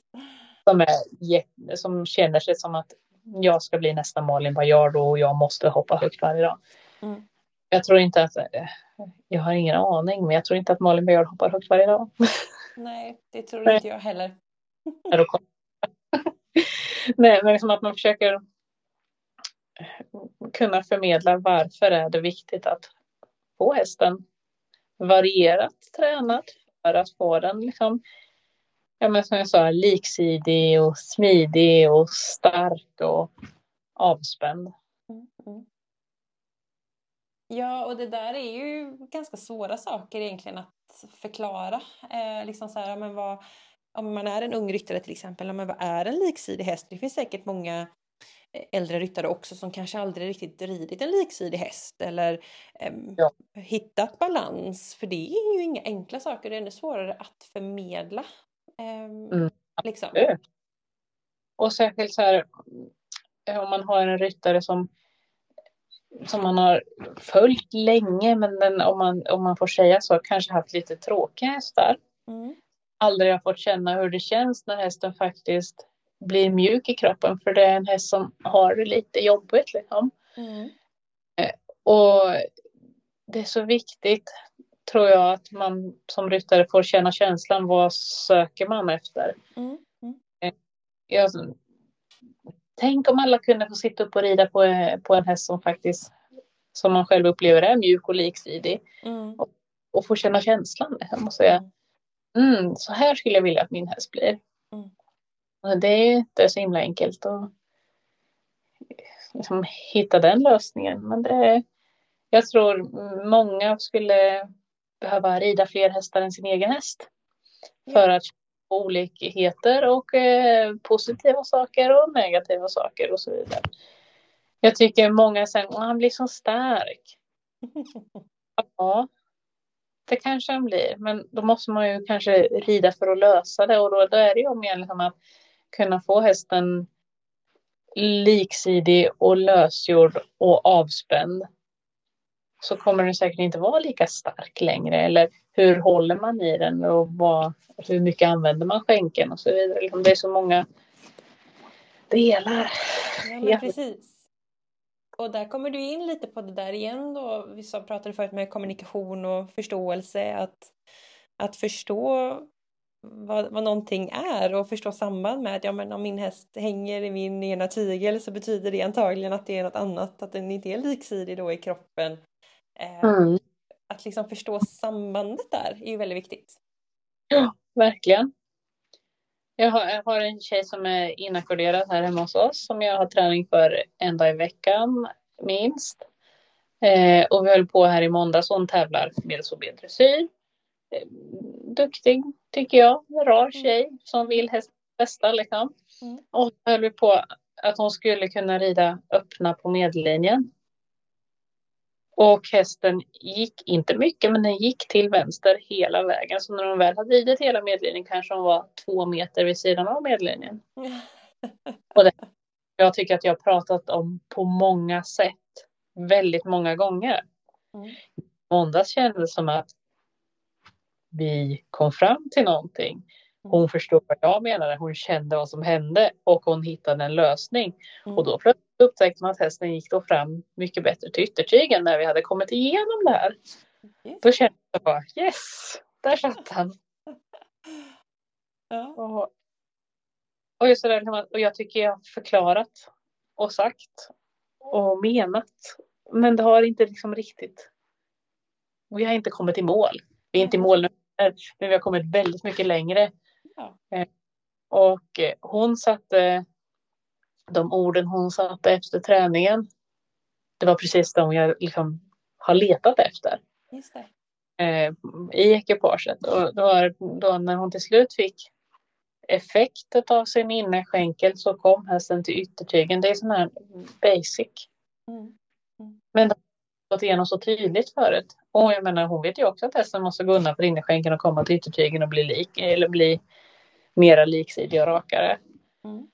Speaker 2: Som, är, som känner sig som att jag ska bli nästa Malin Baryard och jag måste hoppa högt varje dag. Mm. Jag tror inte att, eh, jag har ingen aning, men jag tror inte att Malin Baryard hoppar högt varje dag.
Speaker 1: Nej, det tror inte jag heller.
Speaker 2: Nej, men liksom att man försöker kunna förmedla varför är det viktigt att få hästen varierat tränat för att få den liksom, ja men som jag sa, liksidig och smidig och stark och avspänd. Mm, mm.
Speaker 1: Ja, och det där är ju ganska svåra saker egentligen att förklara. Eh, liksom så här, men vad, om man är en ung ryttare till exempel, men vad är en liksidig häst? Det finns säkert många eh, äldre ryttare också som kanske aldrig riktigt ridit en liksidig häst eller eh, ja. hittat balans. För det är ju inga enkla saker, det är ännu svårare att förmedla. Eh, mm. liksom.
Speaker 2: Och särskilt så här om man har en ryttare som som man har följt länge men den, om, man, om man får säga så kanske haft lite tråkiga hästar. Mm. Aldrig har fått känna hur det känns när hästen faktiskt blir mjuk i kroppen för det är en häst som har det lite jobbigt. Liksom. Mm. Eh, och det är så viktigt tror jag att man som ryttare får känna känslan vad söker man efter. Mm. Mm. Eh, jag, tänk om alla kunde få sitta upp och rida på, på en häst som faktiskt som man själv upplever är mjuk och liksidig. Mm. Och, och få känna känslan och säga mm, så här skulle jag vilja att min häst blir. Mm. det är inte så himla enkelt att liksom, hitta den lösningen. Men det, jag tror många skulle behöva rida fler hästar än sin egen häst. För att olikheter och eh, positiva saker och negativa saker och så vidare. Jag tycker många säger att han blir så stark. ja, det kanske han blir, men då måste man ju kanske rida för att lösa det och då, då är det ju mer liksom att kunna få hästen liksidig och lösgjord och avspänd så kommer den säkert inte vara lika stark längre. Eller hur håller man i den och vad, hur mycket använder man skänken och så vidare. Liksom, det är så många delar.
Speaker 1: Ja, precis. Och där kommer du in lite på det där igen då. Vi pratade förut med kommunikation och förståelse. Att, att förstå vad, vad någonting är och förstå samband med att ja, men om min häst hänger i min ena tygel så betyder det antagligen att det är något annat, att den inte är liksidig då i kroppen. Eh, mm. Att liksom förstå sambandet där är ju väldigt viktigt.
Speaker 2: Ja, verkligen. Jag har, jag har en tjej som är inackorderad här hemma hos oss som jag har träning för en dag i veckan minst. Eh, och vi höll på här i måndags hon tävlar med så dressyr. Eh, duktig tycker jag, rar mm. tjej som vill hästens bästa liksom. Mm. Och höll vi på att hon skulle kunna rida öppna på medellinjen. Och hästen gick inte mycket, men den gick till vänster hela vägen. Så när de väl hade ridit hela medellinjen kanske de var två meter vid sidan av medellinjen. Och det, jag tycker att jag har pratat om på många sätt, väldigt många gånger. Mm. Måndags kändes som att vi kom fram till någonting. Hon förstod vad jag menade, hon kände vad som hände och hon hittade en lösning. Mm. Och då upptäckte man att hästen gick då fram mycket bättre till yttertygen när vi hade kommit igenom det här. Yes. Då kände jag bara yes, där satt han. ja. och, och, just det där, och jag tycker jag förklarat och sagt och menat. Men det har inte liksom riktigt. Vi har inte kommit i mål. Vi är inte i mål nu, men vi har kommit väldigt mycket längre. Ja. Eh, och eh, hon satte de orden hon satte efter träningen. Det var precis de jag liksom har letat efter. Just det. Eh, I ekipaget. Och då, då när hon till slut fick effektet av sin innerskänkel så kom hästen till yttertygen. Det är sån här basic. Mm. Mm. Men det har gått igenom så tydligt förut. Och jag menar hon vet ju också att hästen måste gå undan för innerskänkeln och komma till yttertygen och bli lik eller bli mera liksidig och rakare. Mm.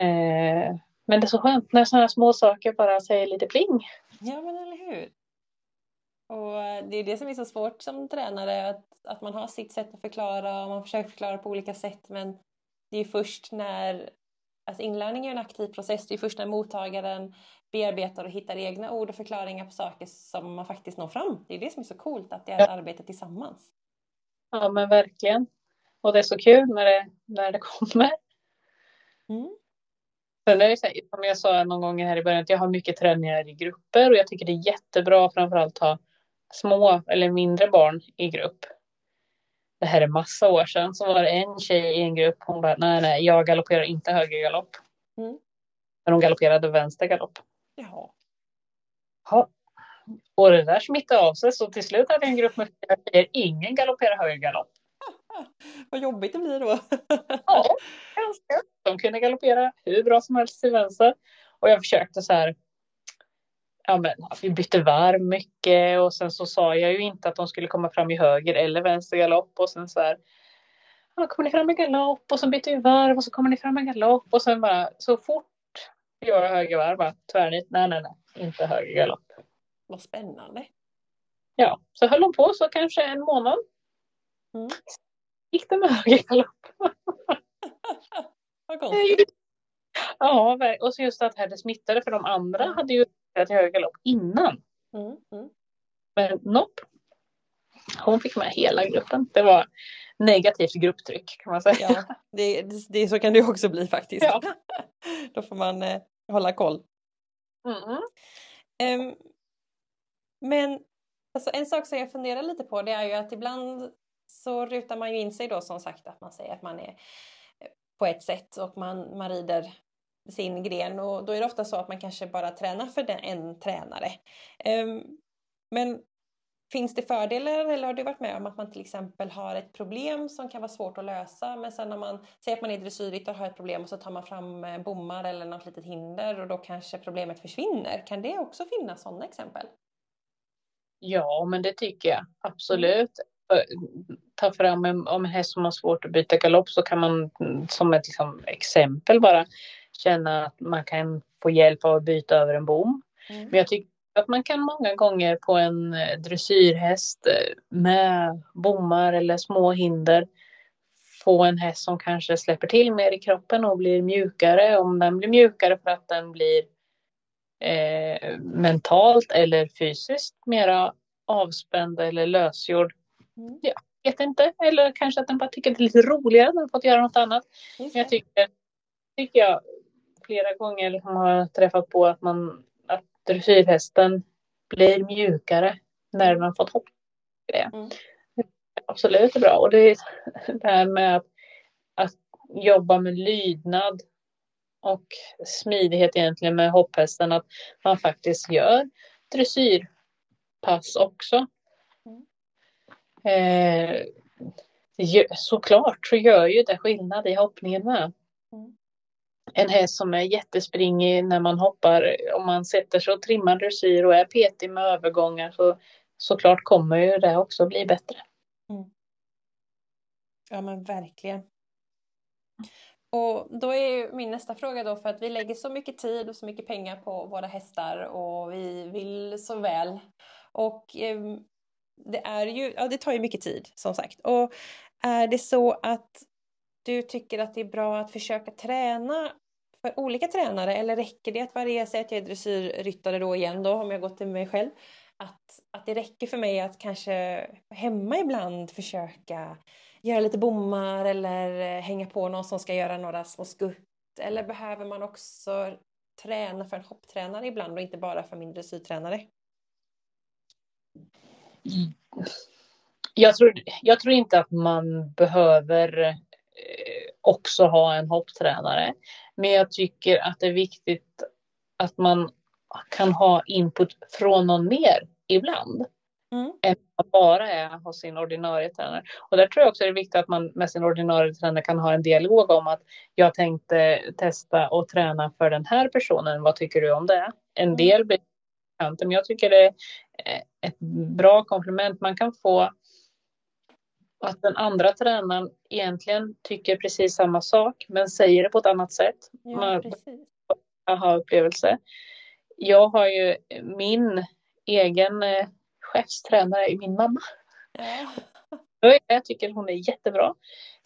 Speaker 2: Eh, men det är så skönt när sådana små saker bara säger lite pling.
Speaker 1: Ja men eller hur. Och det är det som är så svårt som tränare att, att man har sitt sätt att förklara och man försöker förklara på olika sätt men det är först när alltså inlärning är en aktiv process, det är först när mottagaren bearbetar och hittar egna ord och förklaringar på saker som man faktiskt når fram. Det är det som är så coolt, att det är ett arbete tillsammans.
Speaker 2: Ja men verkligen. Och det är så kul när det, när det kommer.
Speaker 1: Mm.
Speaker 2: Så här, som jag sa någon gång här i början, att jag har mycket träningar i grupper och jag tycker det är jättebra framförallt att ha små eller mindre barn i grupp. Det här är massa år sedan så var det en tjej i en grupp, hon bara nej nej jag galopperar inte höger galopp.
Speaker 1: Mm.
Speaker 2: Men hon galopperade vänster galopp.
Speaker 1: Jaha.
Speaker 2: Ja. Och det där smittade av sig så till slut hade jag en grupp med fyra tjejer, ingen galopperar höger galopp.
Speaker 1: Vad jobbigt det blir då.
Speaker 2: Ja, ganska. De kunde galoppera hur bra som helst till vänster. Och jag försökte så här. Ja, men vi bytte varv mycket och sen så sa jag ju inte att de skulle komma fram i höger eller vänster galopp och sen så här. Ja, kommer ni fram i galopp och så byter vi varv och så kommer ni fram i galopp och sen bara så fort jag gör höger varv bara tvärnit. Nej, nej, nej, inte höger galopp.
Speaker 1: Vad spännande.
Speaker 2: Ja, så höll de på så kanske en månad.
Speaker 1: Mm.
Speaker 2: Gick det med höger galopp.
Speaker 1: Vad konstigt.
Speaker 2: Ja, och så just att det smittade för de andra hade ju till höger galopp innan.
Speaker 1: Mm. Mm.
Speaker 2: Men nopp. Hon fick med hela gruppen. Det var negativt grupptryck kan man säga.
Speaker 1: Ja, det, det, det, så kan det också bli faktiskt.
Speaker 2: Ja.
Speaker 1: Då får man eh, hålla koll.
Speaker 2: Mm.
Speaker 1: Ehm, men alltså, en sak som jag funderar lite på det är ju att ibland så rutar man ju in sig då som sagt att man säger att man är eh, på ett sätt och man, man rider sin gren och då är det ofta så att man kanske bara tränar för den, en tränare. Ehm, men finns det fördelar eller har du varit med om att man till exempel har ett problem som kan vara svårt att lösa men sen när man säger att man är dressyrryttare och har ett problem och så tar man fram eh, bommar eller något litet hinder och då kanske problemet försvinner. Kan det också finnas sådana exempel?
Speaker 2: Ja, men det tycker jag absolut. Ta fram en, om en häst som har svårt att byta galopp så kan man som ett liksom, exempel bara känna att man kan få hjälp av att byta över en bom.
Speaker 1: Mm.
Speaker 2: Men jag tycker att man kan många gånger på en eh, dressyrhäst eh, med bommar eller små hinder få en häst som kanske släpper till mer i kroppen och blir mjukare. Om den blir mjukare för att den blir eh, mentalt eller fysiskt mera avspänd eller lösgjord.
Speaker 1: Mm.
Speaker 2: Jag vet inte. Eller kanske att den bara tycker det är lite roligare när den fått göra något annat. Men jag tycker, tycker jag flera gånger liksom har träffat på att man att dressyrhästen blir mjukare när den har fått hopp. Det.
Speaker 1: Mm.
Speaker 2: Absolut är bra. Och det är det här med att, att jobba med lydnad och smidighet egentligen med hopphästen. Att man faktiskt gör dressyrpass också.
Speaker 1: Mm.
Speaker 2: Eh, såklart så gör ju det skillnad i hoppningen med.
Speaker 1: Mm.
Speaker 2: En häst som är jättespringig när man hoppar, om man sätter sig och trimmar dressyr och är petig med övergångar så såklart kommer ju det också bli bättre.
Speaker 1: Ja men verkligen. Och då är ju min nästa fråga då för att vi lägger så mycket tid och så mycket pengar på våra hästar och vi vill så väl. Och ehm, det är ju, ja det tar ju mycket tid som sagt. Och är det så att du tycker att det är bra att försöka träna för olika tränare eller räcker det att variera sig att jag är dressyrryttare då igen då om jag gått till mig själv? Att, att det räcker för mig att kanske hemma ibland försöka göra lite bommar eller eh, hänga på någon som ska göra några små skutt? Eller behöver man också träna för en hopptränare ibland och inte bara för min dressyrtränare?
Speaker 2: Jag tror, jag tror inte att man behöver eh, också ha en hopptränare. Men jag tycker att det är viktigt att man kan ha input från någon mer ibland.
Speaker 1: Mm.
Speaker 2: Än att bara är hos sin ordinarie tränare. Och där tror jag också det är viktigt att man med sin ordinarie tränare kan ha en dialog om att jag tänkte testa och träna för den här personen. Vad tycker du om det? En
Speaker 1: Mm.
Speaker 2: del blir kanten, men jag tycker det är eh, ett bra komplement man kan få att den andra tränaren egentligen tycker precis samma sak men säger det på ett annat sätt.
Speaker 1: Ja,
Speaker 2: Man- aha-upplevelse. Jag har ju min egen eh, chefstränare i min mamma.
Speaker 1: Ja.
Speaker 2: Jag tycker hon är jättebra.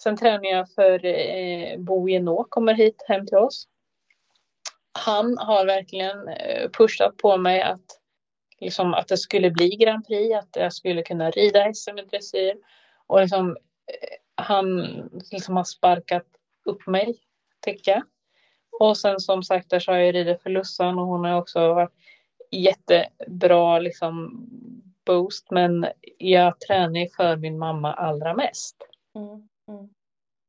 Speaker 2: Sen tränar jag för eh, Bo Genå, kommer hit hem till oss. Han har verkligen eh, pushat på mig att, liksom, att det skulle bli Grand Prix, att jag skulle kunna rida hästen med dressyr. Och liksom, eh, han liksom har sparkat upp mig, tycker jag. Och sen som sagt där så har jag ridit för Lussan och hon har också varit jättebra liksom boost. Men jag tränar för min mamma allra mest. Mm. Mm.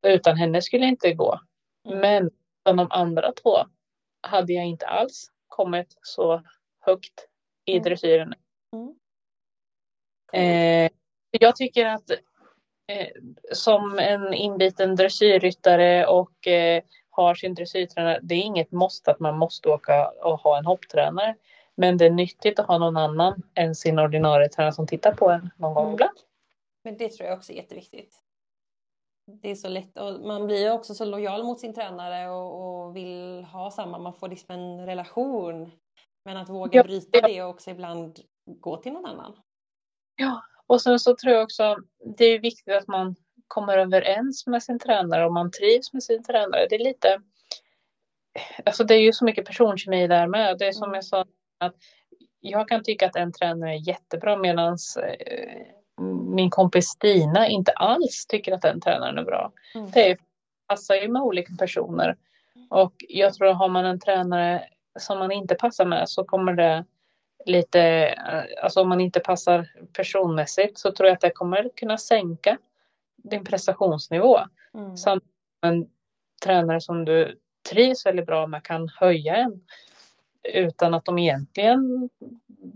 Speaker 2: Utan henne skulle det inte gå. Mm. Men de andra två hade jag inte alls kommit så högt i mm. dressyren. Mm. Eh, jag tycker att eh, som en inbiten dressyrryttare och eh, har sin dressyrtränare, det är inget måste att man måste åka och ha en hopptränare. Men det är nyttigt att ha någon annan än sin ordinarie tränare som tittar på en någon gång mm. ibland.
Speaker 1: Men det tror jag också är jätteviktigt. Det är så lätt och man blir också så lojal mot sin tränare och, och vill ha samma, man får liksom en relation. Men att våga ja, bryta ja. det och också ibland gå till någon annan.
Speaker 2: Ja, och sen så tror jag också det är viktigt att man kommer överens med sin tränare och man trivs med sin tränare. Det är lite, alltså det är ju så mycket personkemi där med. Det är som mm. jag sa, att jag kan tycka att en tränare är jättebra medan eh, min kompis Stina inte alls tycker att den tränaren är bra. Mm. Det passar ju med olika personer. Och jag tror att har man en tränare som man inte passar med så kommer det lite, eh, alltså om man inte passar personmässigt så tror jag att det kommer kunna sänka din prestationsnivå. Mm. Samt en tränare som du trivs väldigt bra med kan höja en utan att de egentligen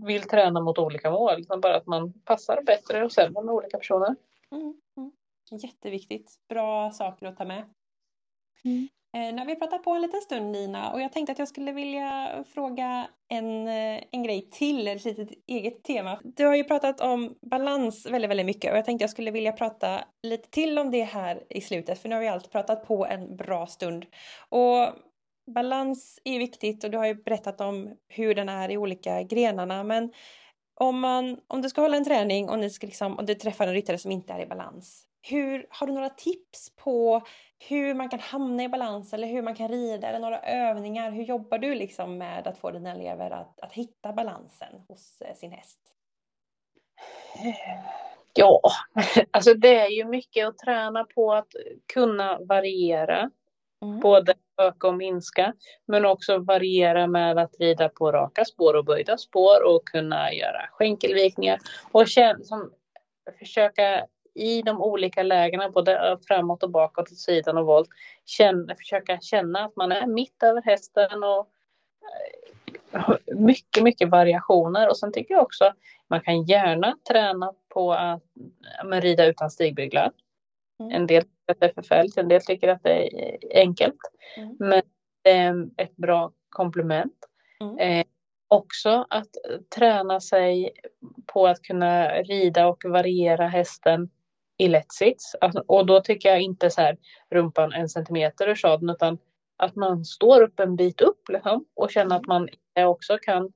Speaker 2: vill träna mot olika mål, utan bara att man passar bättre och sämre med olika personer. Mm,
Speaker 1: mm. Jätteviktigt, bra saker att ta med. Mm. Eh, nu har vi pratat på en liten stund Nina och jag tänkte att jag skulle vilja fråga en, eh, en grej till, ett litet eget tema. Du har ju pratat om balans väldigt, väldigt mycket och jag tänkte jag skulle vilja prata lite till om det här i slutet för nu har vi allt pratat på en bra stund. Och balans är viktigt och du har ju berättat om hur den är i olika grenarna men om, man, om du ska hålla en träning och, ni ska liksom, och du träffar en ryttare som inte är i balans, hur, har du några tips på hur man kan hamna i balans eller hur man kan rida eller några övningar? Hur jobbar du liksom med att få dina elever att, att hitta balansen hos eh, sin häst?
Speaker 2: Ja, alltså det är ju mycket att träna på att kunna variera. Mm. Både öka och minska, men också variera med att rida på raka spår och böjda spår och kunna göra skänkelvikningar och som, försöka i de olika lägena, både framåt och bakåt, åt sidan och volt, känna, försöka känna att man är mitt över hästen och eh, mycket, mycket variationer. Och sen tycker jag också man kan gärna träna på att men, rida utan stigbyglar. Mm. En del tycker att det är förfärligt, en del tycker att det är enkelt. Mm. Men är ett bra komplement. Mm. Eh, också att träna sig på att kunna rida och variera hästen i lätt sits. Alltså, och då tycker jag inte så här rumpan en centimeter ur sadeln utan att man står upp en bit upp liksom, och känner att man också kan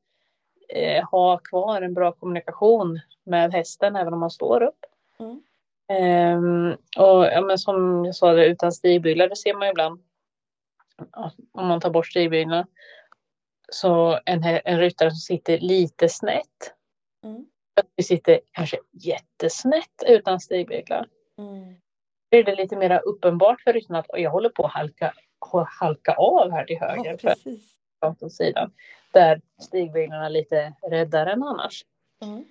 Speaker 2: eh, ha kvar en bra kommunikation med hästen även om man står upp. Mm. Um, och ja, men som jag sa, det, utan stigbyglar, det ser man ibland. Om man tar bort stigbyglarna. Så en, en ryttare som sitter lite snett. Mm. Vi sitter kanske jättesnett utan stigbyglar. Mm. Då är det lite mer uppenbart för ryttaren att jag håller på att halka, halka av här till höger. Ja, för sidan. Där stigbyglarna är lite räddare än annars. Mm.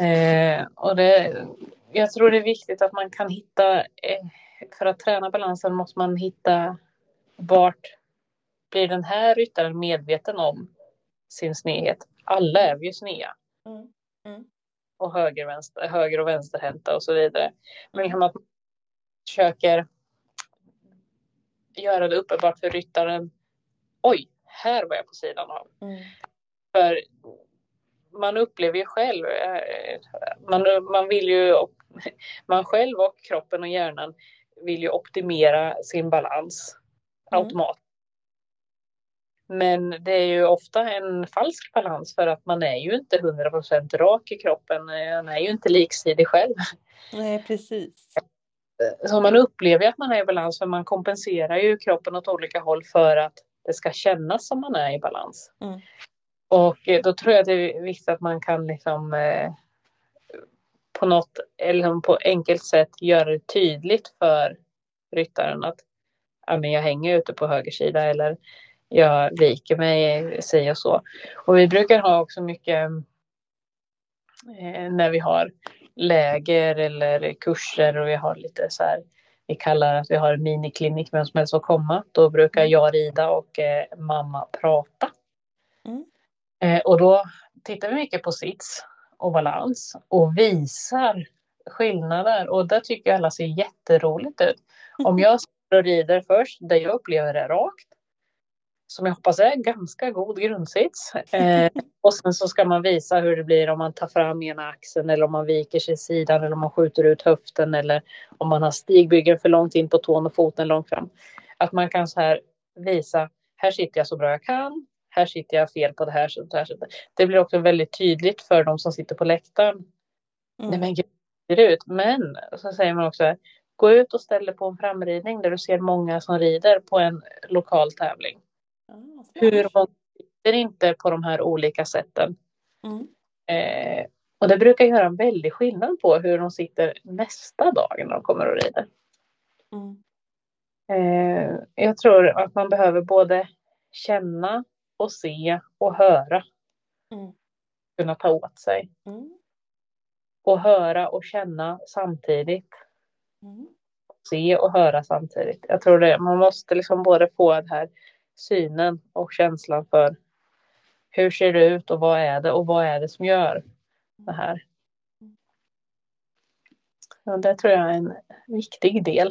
Speaker 2: Eh, och det, jag tror det är viktigt att man kan hitta, eh, för att träna balansen måste man hitta vart blir den här ryttaren medveten om sin snedhet. Alla är vi ju sneda. Mm. Mm. Och höger, vänster, höger och vänsterhänta och så vidare. Men att man försöker göra det uppenbart för ryttaren. Oj, här var jag på sidan av. Mm. För man upplever ju själv, eh, man, man vill ju, man själv och kroppen och hjärnan vill ju optimera sin balans mm. automatiskt. Men det är ju ofta en falsk balans för att man är ju inte 100% rak i kroppen. Man är ju inte liksidig själv.
Speaker 1: Nej, precis.
Speaker 2: Så man upplever att man är i balans för man kompenserar ju kroppen åt olika håll för att det ska kännas som man är i balans. Mm. Och eh, då tror jag att det är viktigt att man kan liksom eh, på något, eller liksom på enkelt sätt göra det tydligt för ryttaren att ja, men jag hänger ute på höger sida eller jag viker mig, si och så. Och vi brukar ha också mycket eh, när vi har läger eller kurser och vi har lite så här, vi kallar att vi har en miniklinik, vem som helst att komma. Då brukar jag rida och eh, mamma prata. Eh, och då tittar vi mycket på sits och balans och visar skillnader och det tycker alla ser jätteroligt ut. Om jag och rider först, där jag upplever det rakt, som jag hoppas är ganska god grundsits. Eh, och sen så ska man visa hur det blir om man tar fram ena axeln eller om man viker sig i sidan eller om man skjuter ut höften eller om man har stigbyggen för långt in på tån och foten långt fram. Att man kan så här visa, här sitter jag så bra jag kan, här sitter jag fel på det här sättet. Det blir också väldigt tydligt för de som sitter på läktaren. Mm. Nej men gud, det ser ut. Men så säger man också, gå ut och ställ dig på en framridning där du ser många som rider på en lokal tävling. Mm, Hur många sitter inte på de här olika sätten? Mm. Eh, och det brukar göra en väldig skillnad på hur de sitter nästa dag när de kommer och rider. Mm. Eh, jag tror att man behöver både känna och se och höra. Mm. Kunna ta åt sig. Mm. Och höra och känna samtidigt. Mm. Se och höra samtidigt. Jag tror det, man måste liksom både få den här synen och känslan för hur ser det ut och vad är det och vad är det som gör det här. Och det tror jag är en viktig del.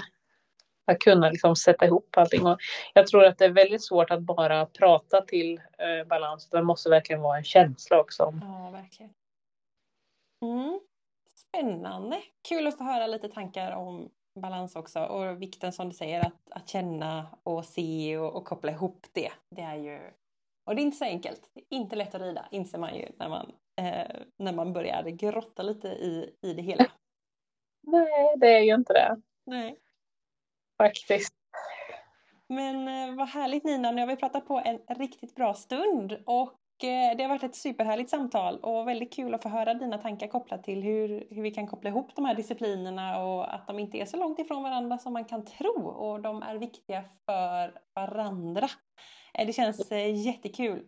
Speaker 2: Att kunna liksom sätta ihop allting. Och jag tror att det är väldigt svårt att bara prata till eh, balans. Det måste verkligen vara en känsla också.
Speaker 1: Ja, verkligen. Mm. Spännande. Kul att få höra lite tankar om balans också och vikten som du säger att, att känna och se och, och, koppla ihop det. Det är ju och det är inte så enkelt. Det är inte lätt att rida inser man ju när man, eh, när man börjar grotta lite i, i det hela.
Speaker 2: Nej, det är ju inte det.
Speaker 1: Nej.
Speaker 2: Faktiskt.
Speaker 1: Men eh, vad härligt Nina, nu har vi pratat på en riktigt bra stund och eh, det har varit ett superhärligt samtal och väldigt kul att få höra dina tankar kopplat till hur, hur vi kan koppla ihop de här disciplinerna och att de inte är så långt ifrån varandra som man kan tro och de är viktiga för varandra. Eh, det känns jättekul.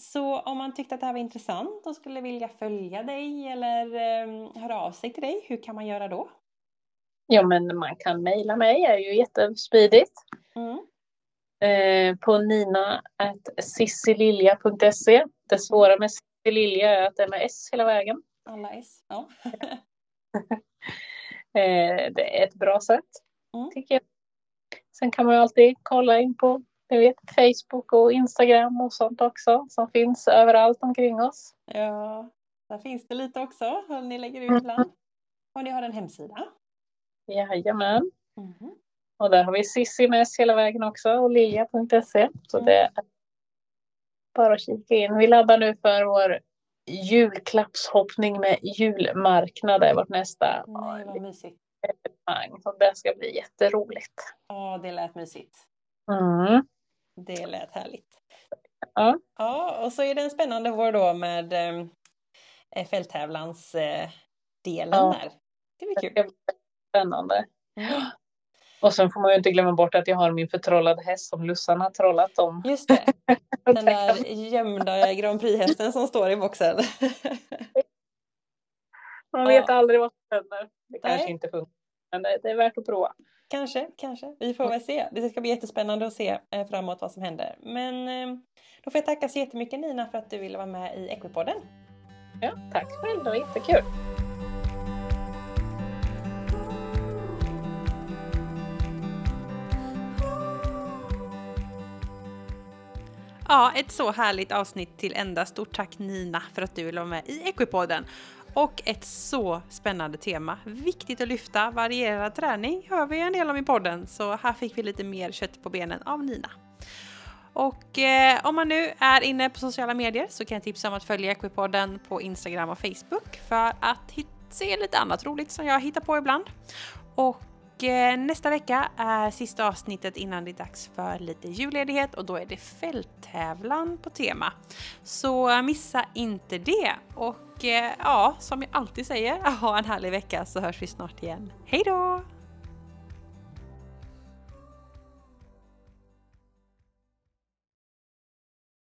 Speaker 1: Så om man tyckte att det här var intressant och skulle vilja följa dig eller höra av sig till dig, hur kan man göra då?
Speaker 2: Ja, men man kan mejla mig, det är ju jättesmidigt. Mm eh, på nina.sissililja.se. Det svåra med Sissililja är att det är med S hela vägen.
Speaker 1: Alla S, ja.
Speaker 2: eh, det är ett bra sätt, mm. tycker jag. Sen kan man ju alltid kolla in på jag vet, Facebook och Instagram och sånt också som finns överallt omkring oss.
Speaker 1: Ja, där finns det lite också. Ni lägger ut ibland. Mm. Och ni har en hemsida.
Speaker 2: Jajamän. Mm. Och där har vi Sissi med hela vägen också och lilja.se. Så mm. det är bara att kika in. Vi laddar nu för vår julklappshoppning med julmarknad. Det är vårt nästa
Speaker 1: Nej, vad mysigt.
Speaker 2: evenemang. Så det ska bli jätteroligt.
Speaker 1: Ja, det lät mysigt.
Speaker 2: Mm.
Speaker 1: Det lät härligt.
Speaker 2: Ja.
Speaker 1: ja, och så är det en spännande vår då med eh, fälttävlansdelen eh, ja. där. Det blir kul.
Speaker 2: Spännande. Mm. Och sen får man ju inte glömma bort att jag har min förtrollade häst som Lussan har trollat om.
Speaker 1: Just det, den där gömda Grand Prix-hästen som står i boxen.
Speaker 2: man vet ja. aldrig vad som händer. Det kanske Nej. inte funkar, men det, det, är värt att prova.
Speaker 1: Kanske, kanske. Vi får väl se. Det ska bli jättespännande att se eh, framåt vad som händer. Men eh, då får jag tacka så jättemycket Nina för att du ville vara med i Equipodden.
Speaker 2: Ja, tack själv. Det var jättekul.
Speaker 1: Ja, ett så härligt avsnitt till ända. Stort tack Nina för att du vill vara med i Equipodden. Och ett så spännande tema. Viktigt att lyfta. Varierad träning hör vi en del om i podden, så här fick vi lite mer kött på benen av Nina. Och eh, om man nu är inne på sociala medier så kan jag tipsa om att följa Equipodden på Instagram och Facebook för att se lite annat roligt som jag hittar på ibland. Och Eh, nästa vecka är sista avsnittet innan det är dags för lite julledighet och då är det fälttävlan på tema. Så eh, missa inte det! Och eh, ja, som jag alltid säger, ha en härlig vecka så hörs vi snart igen. Hej då!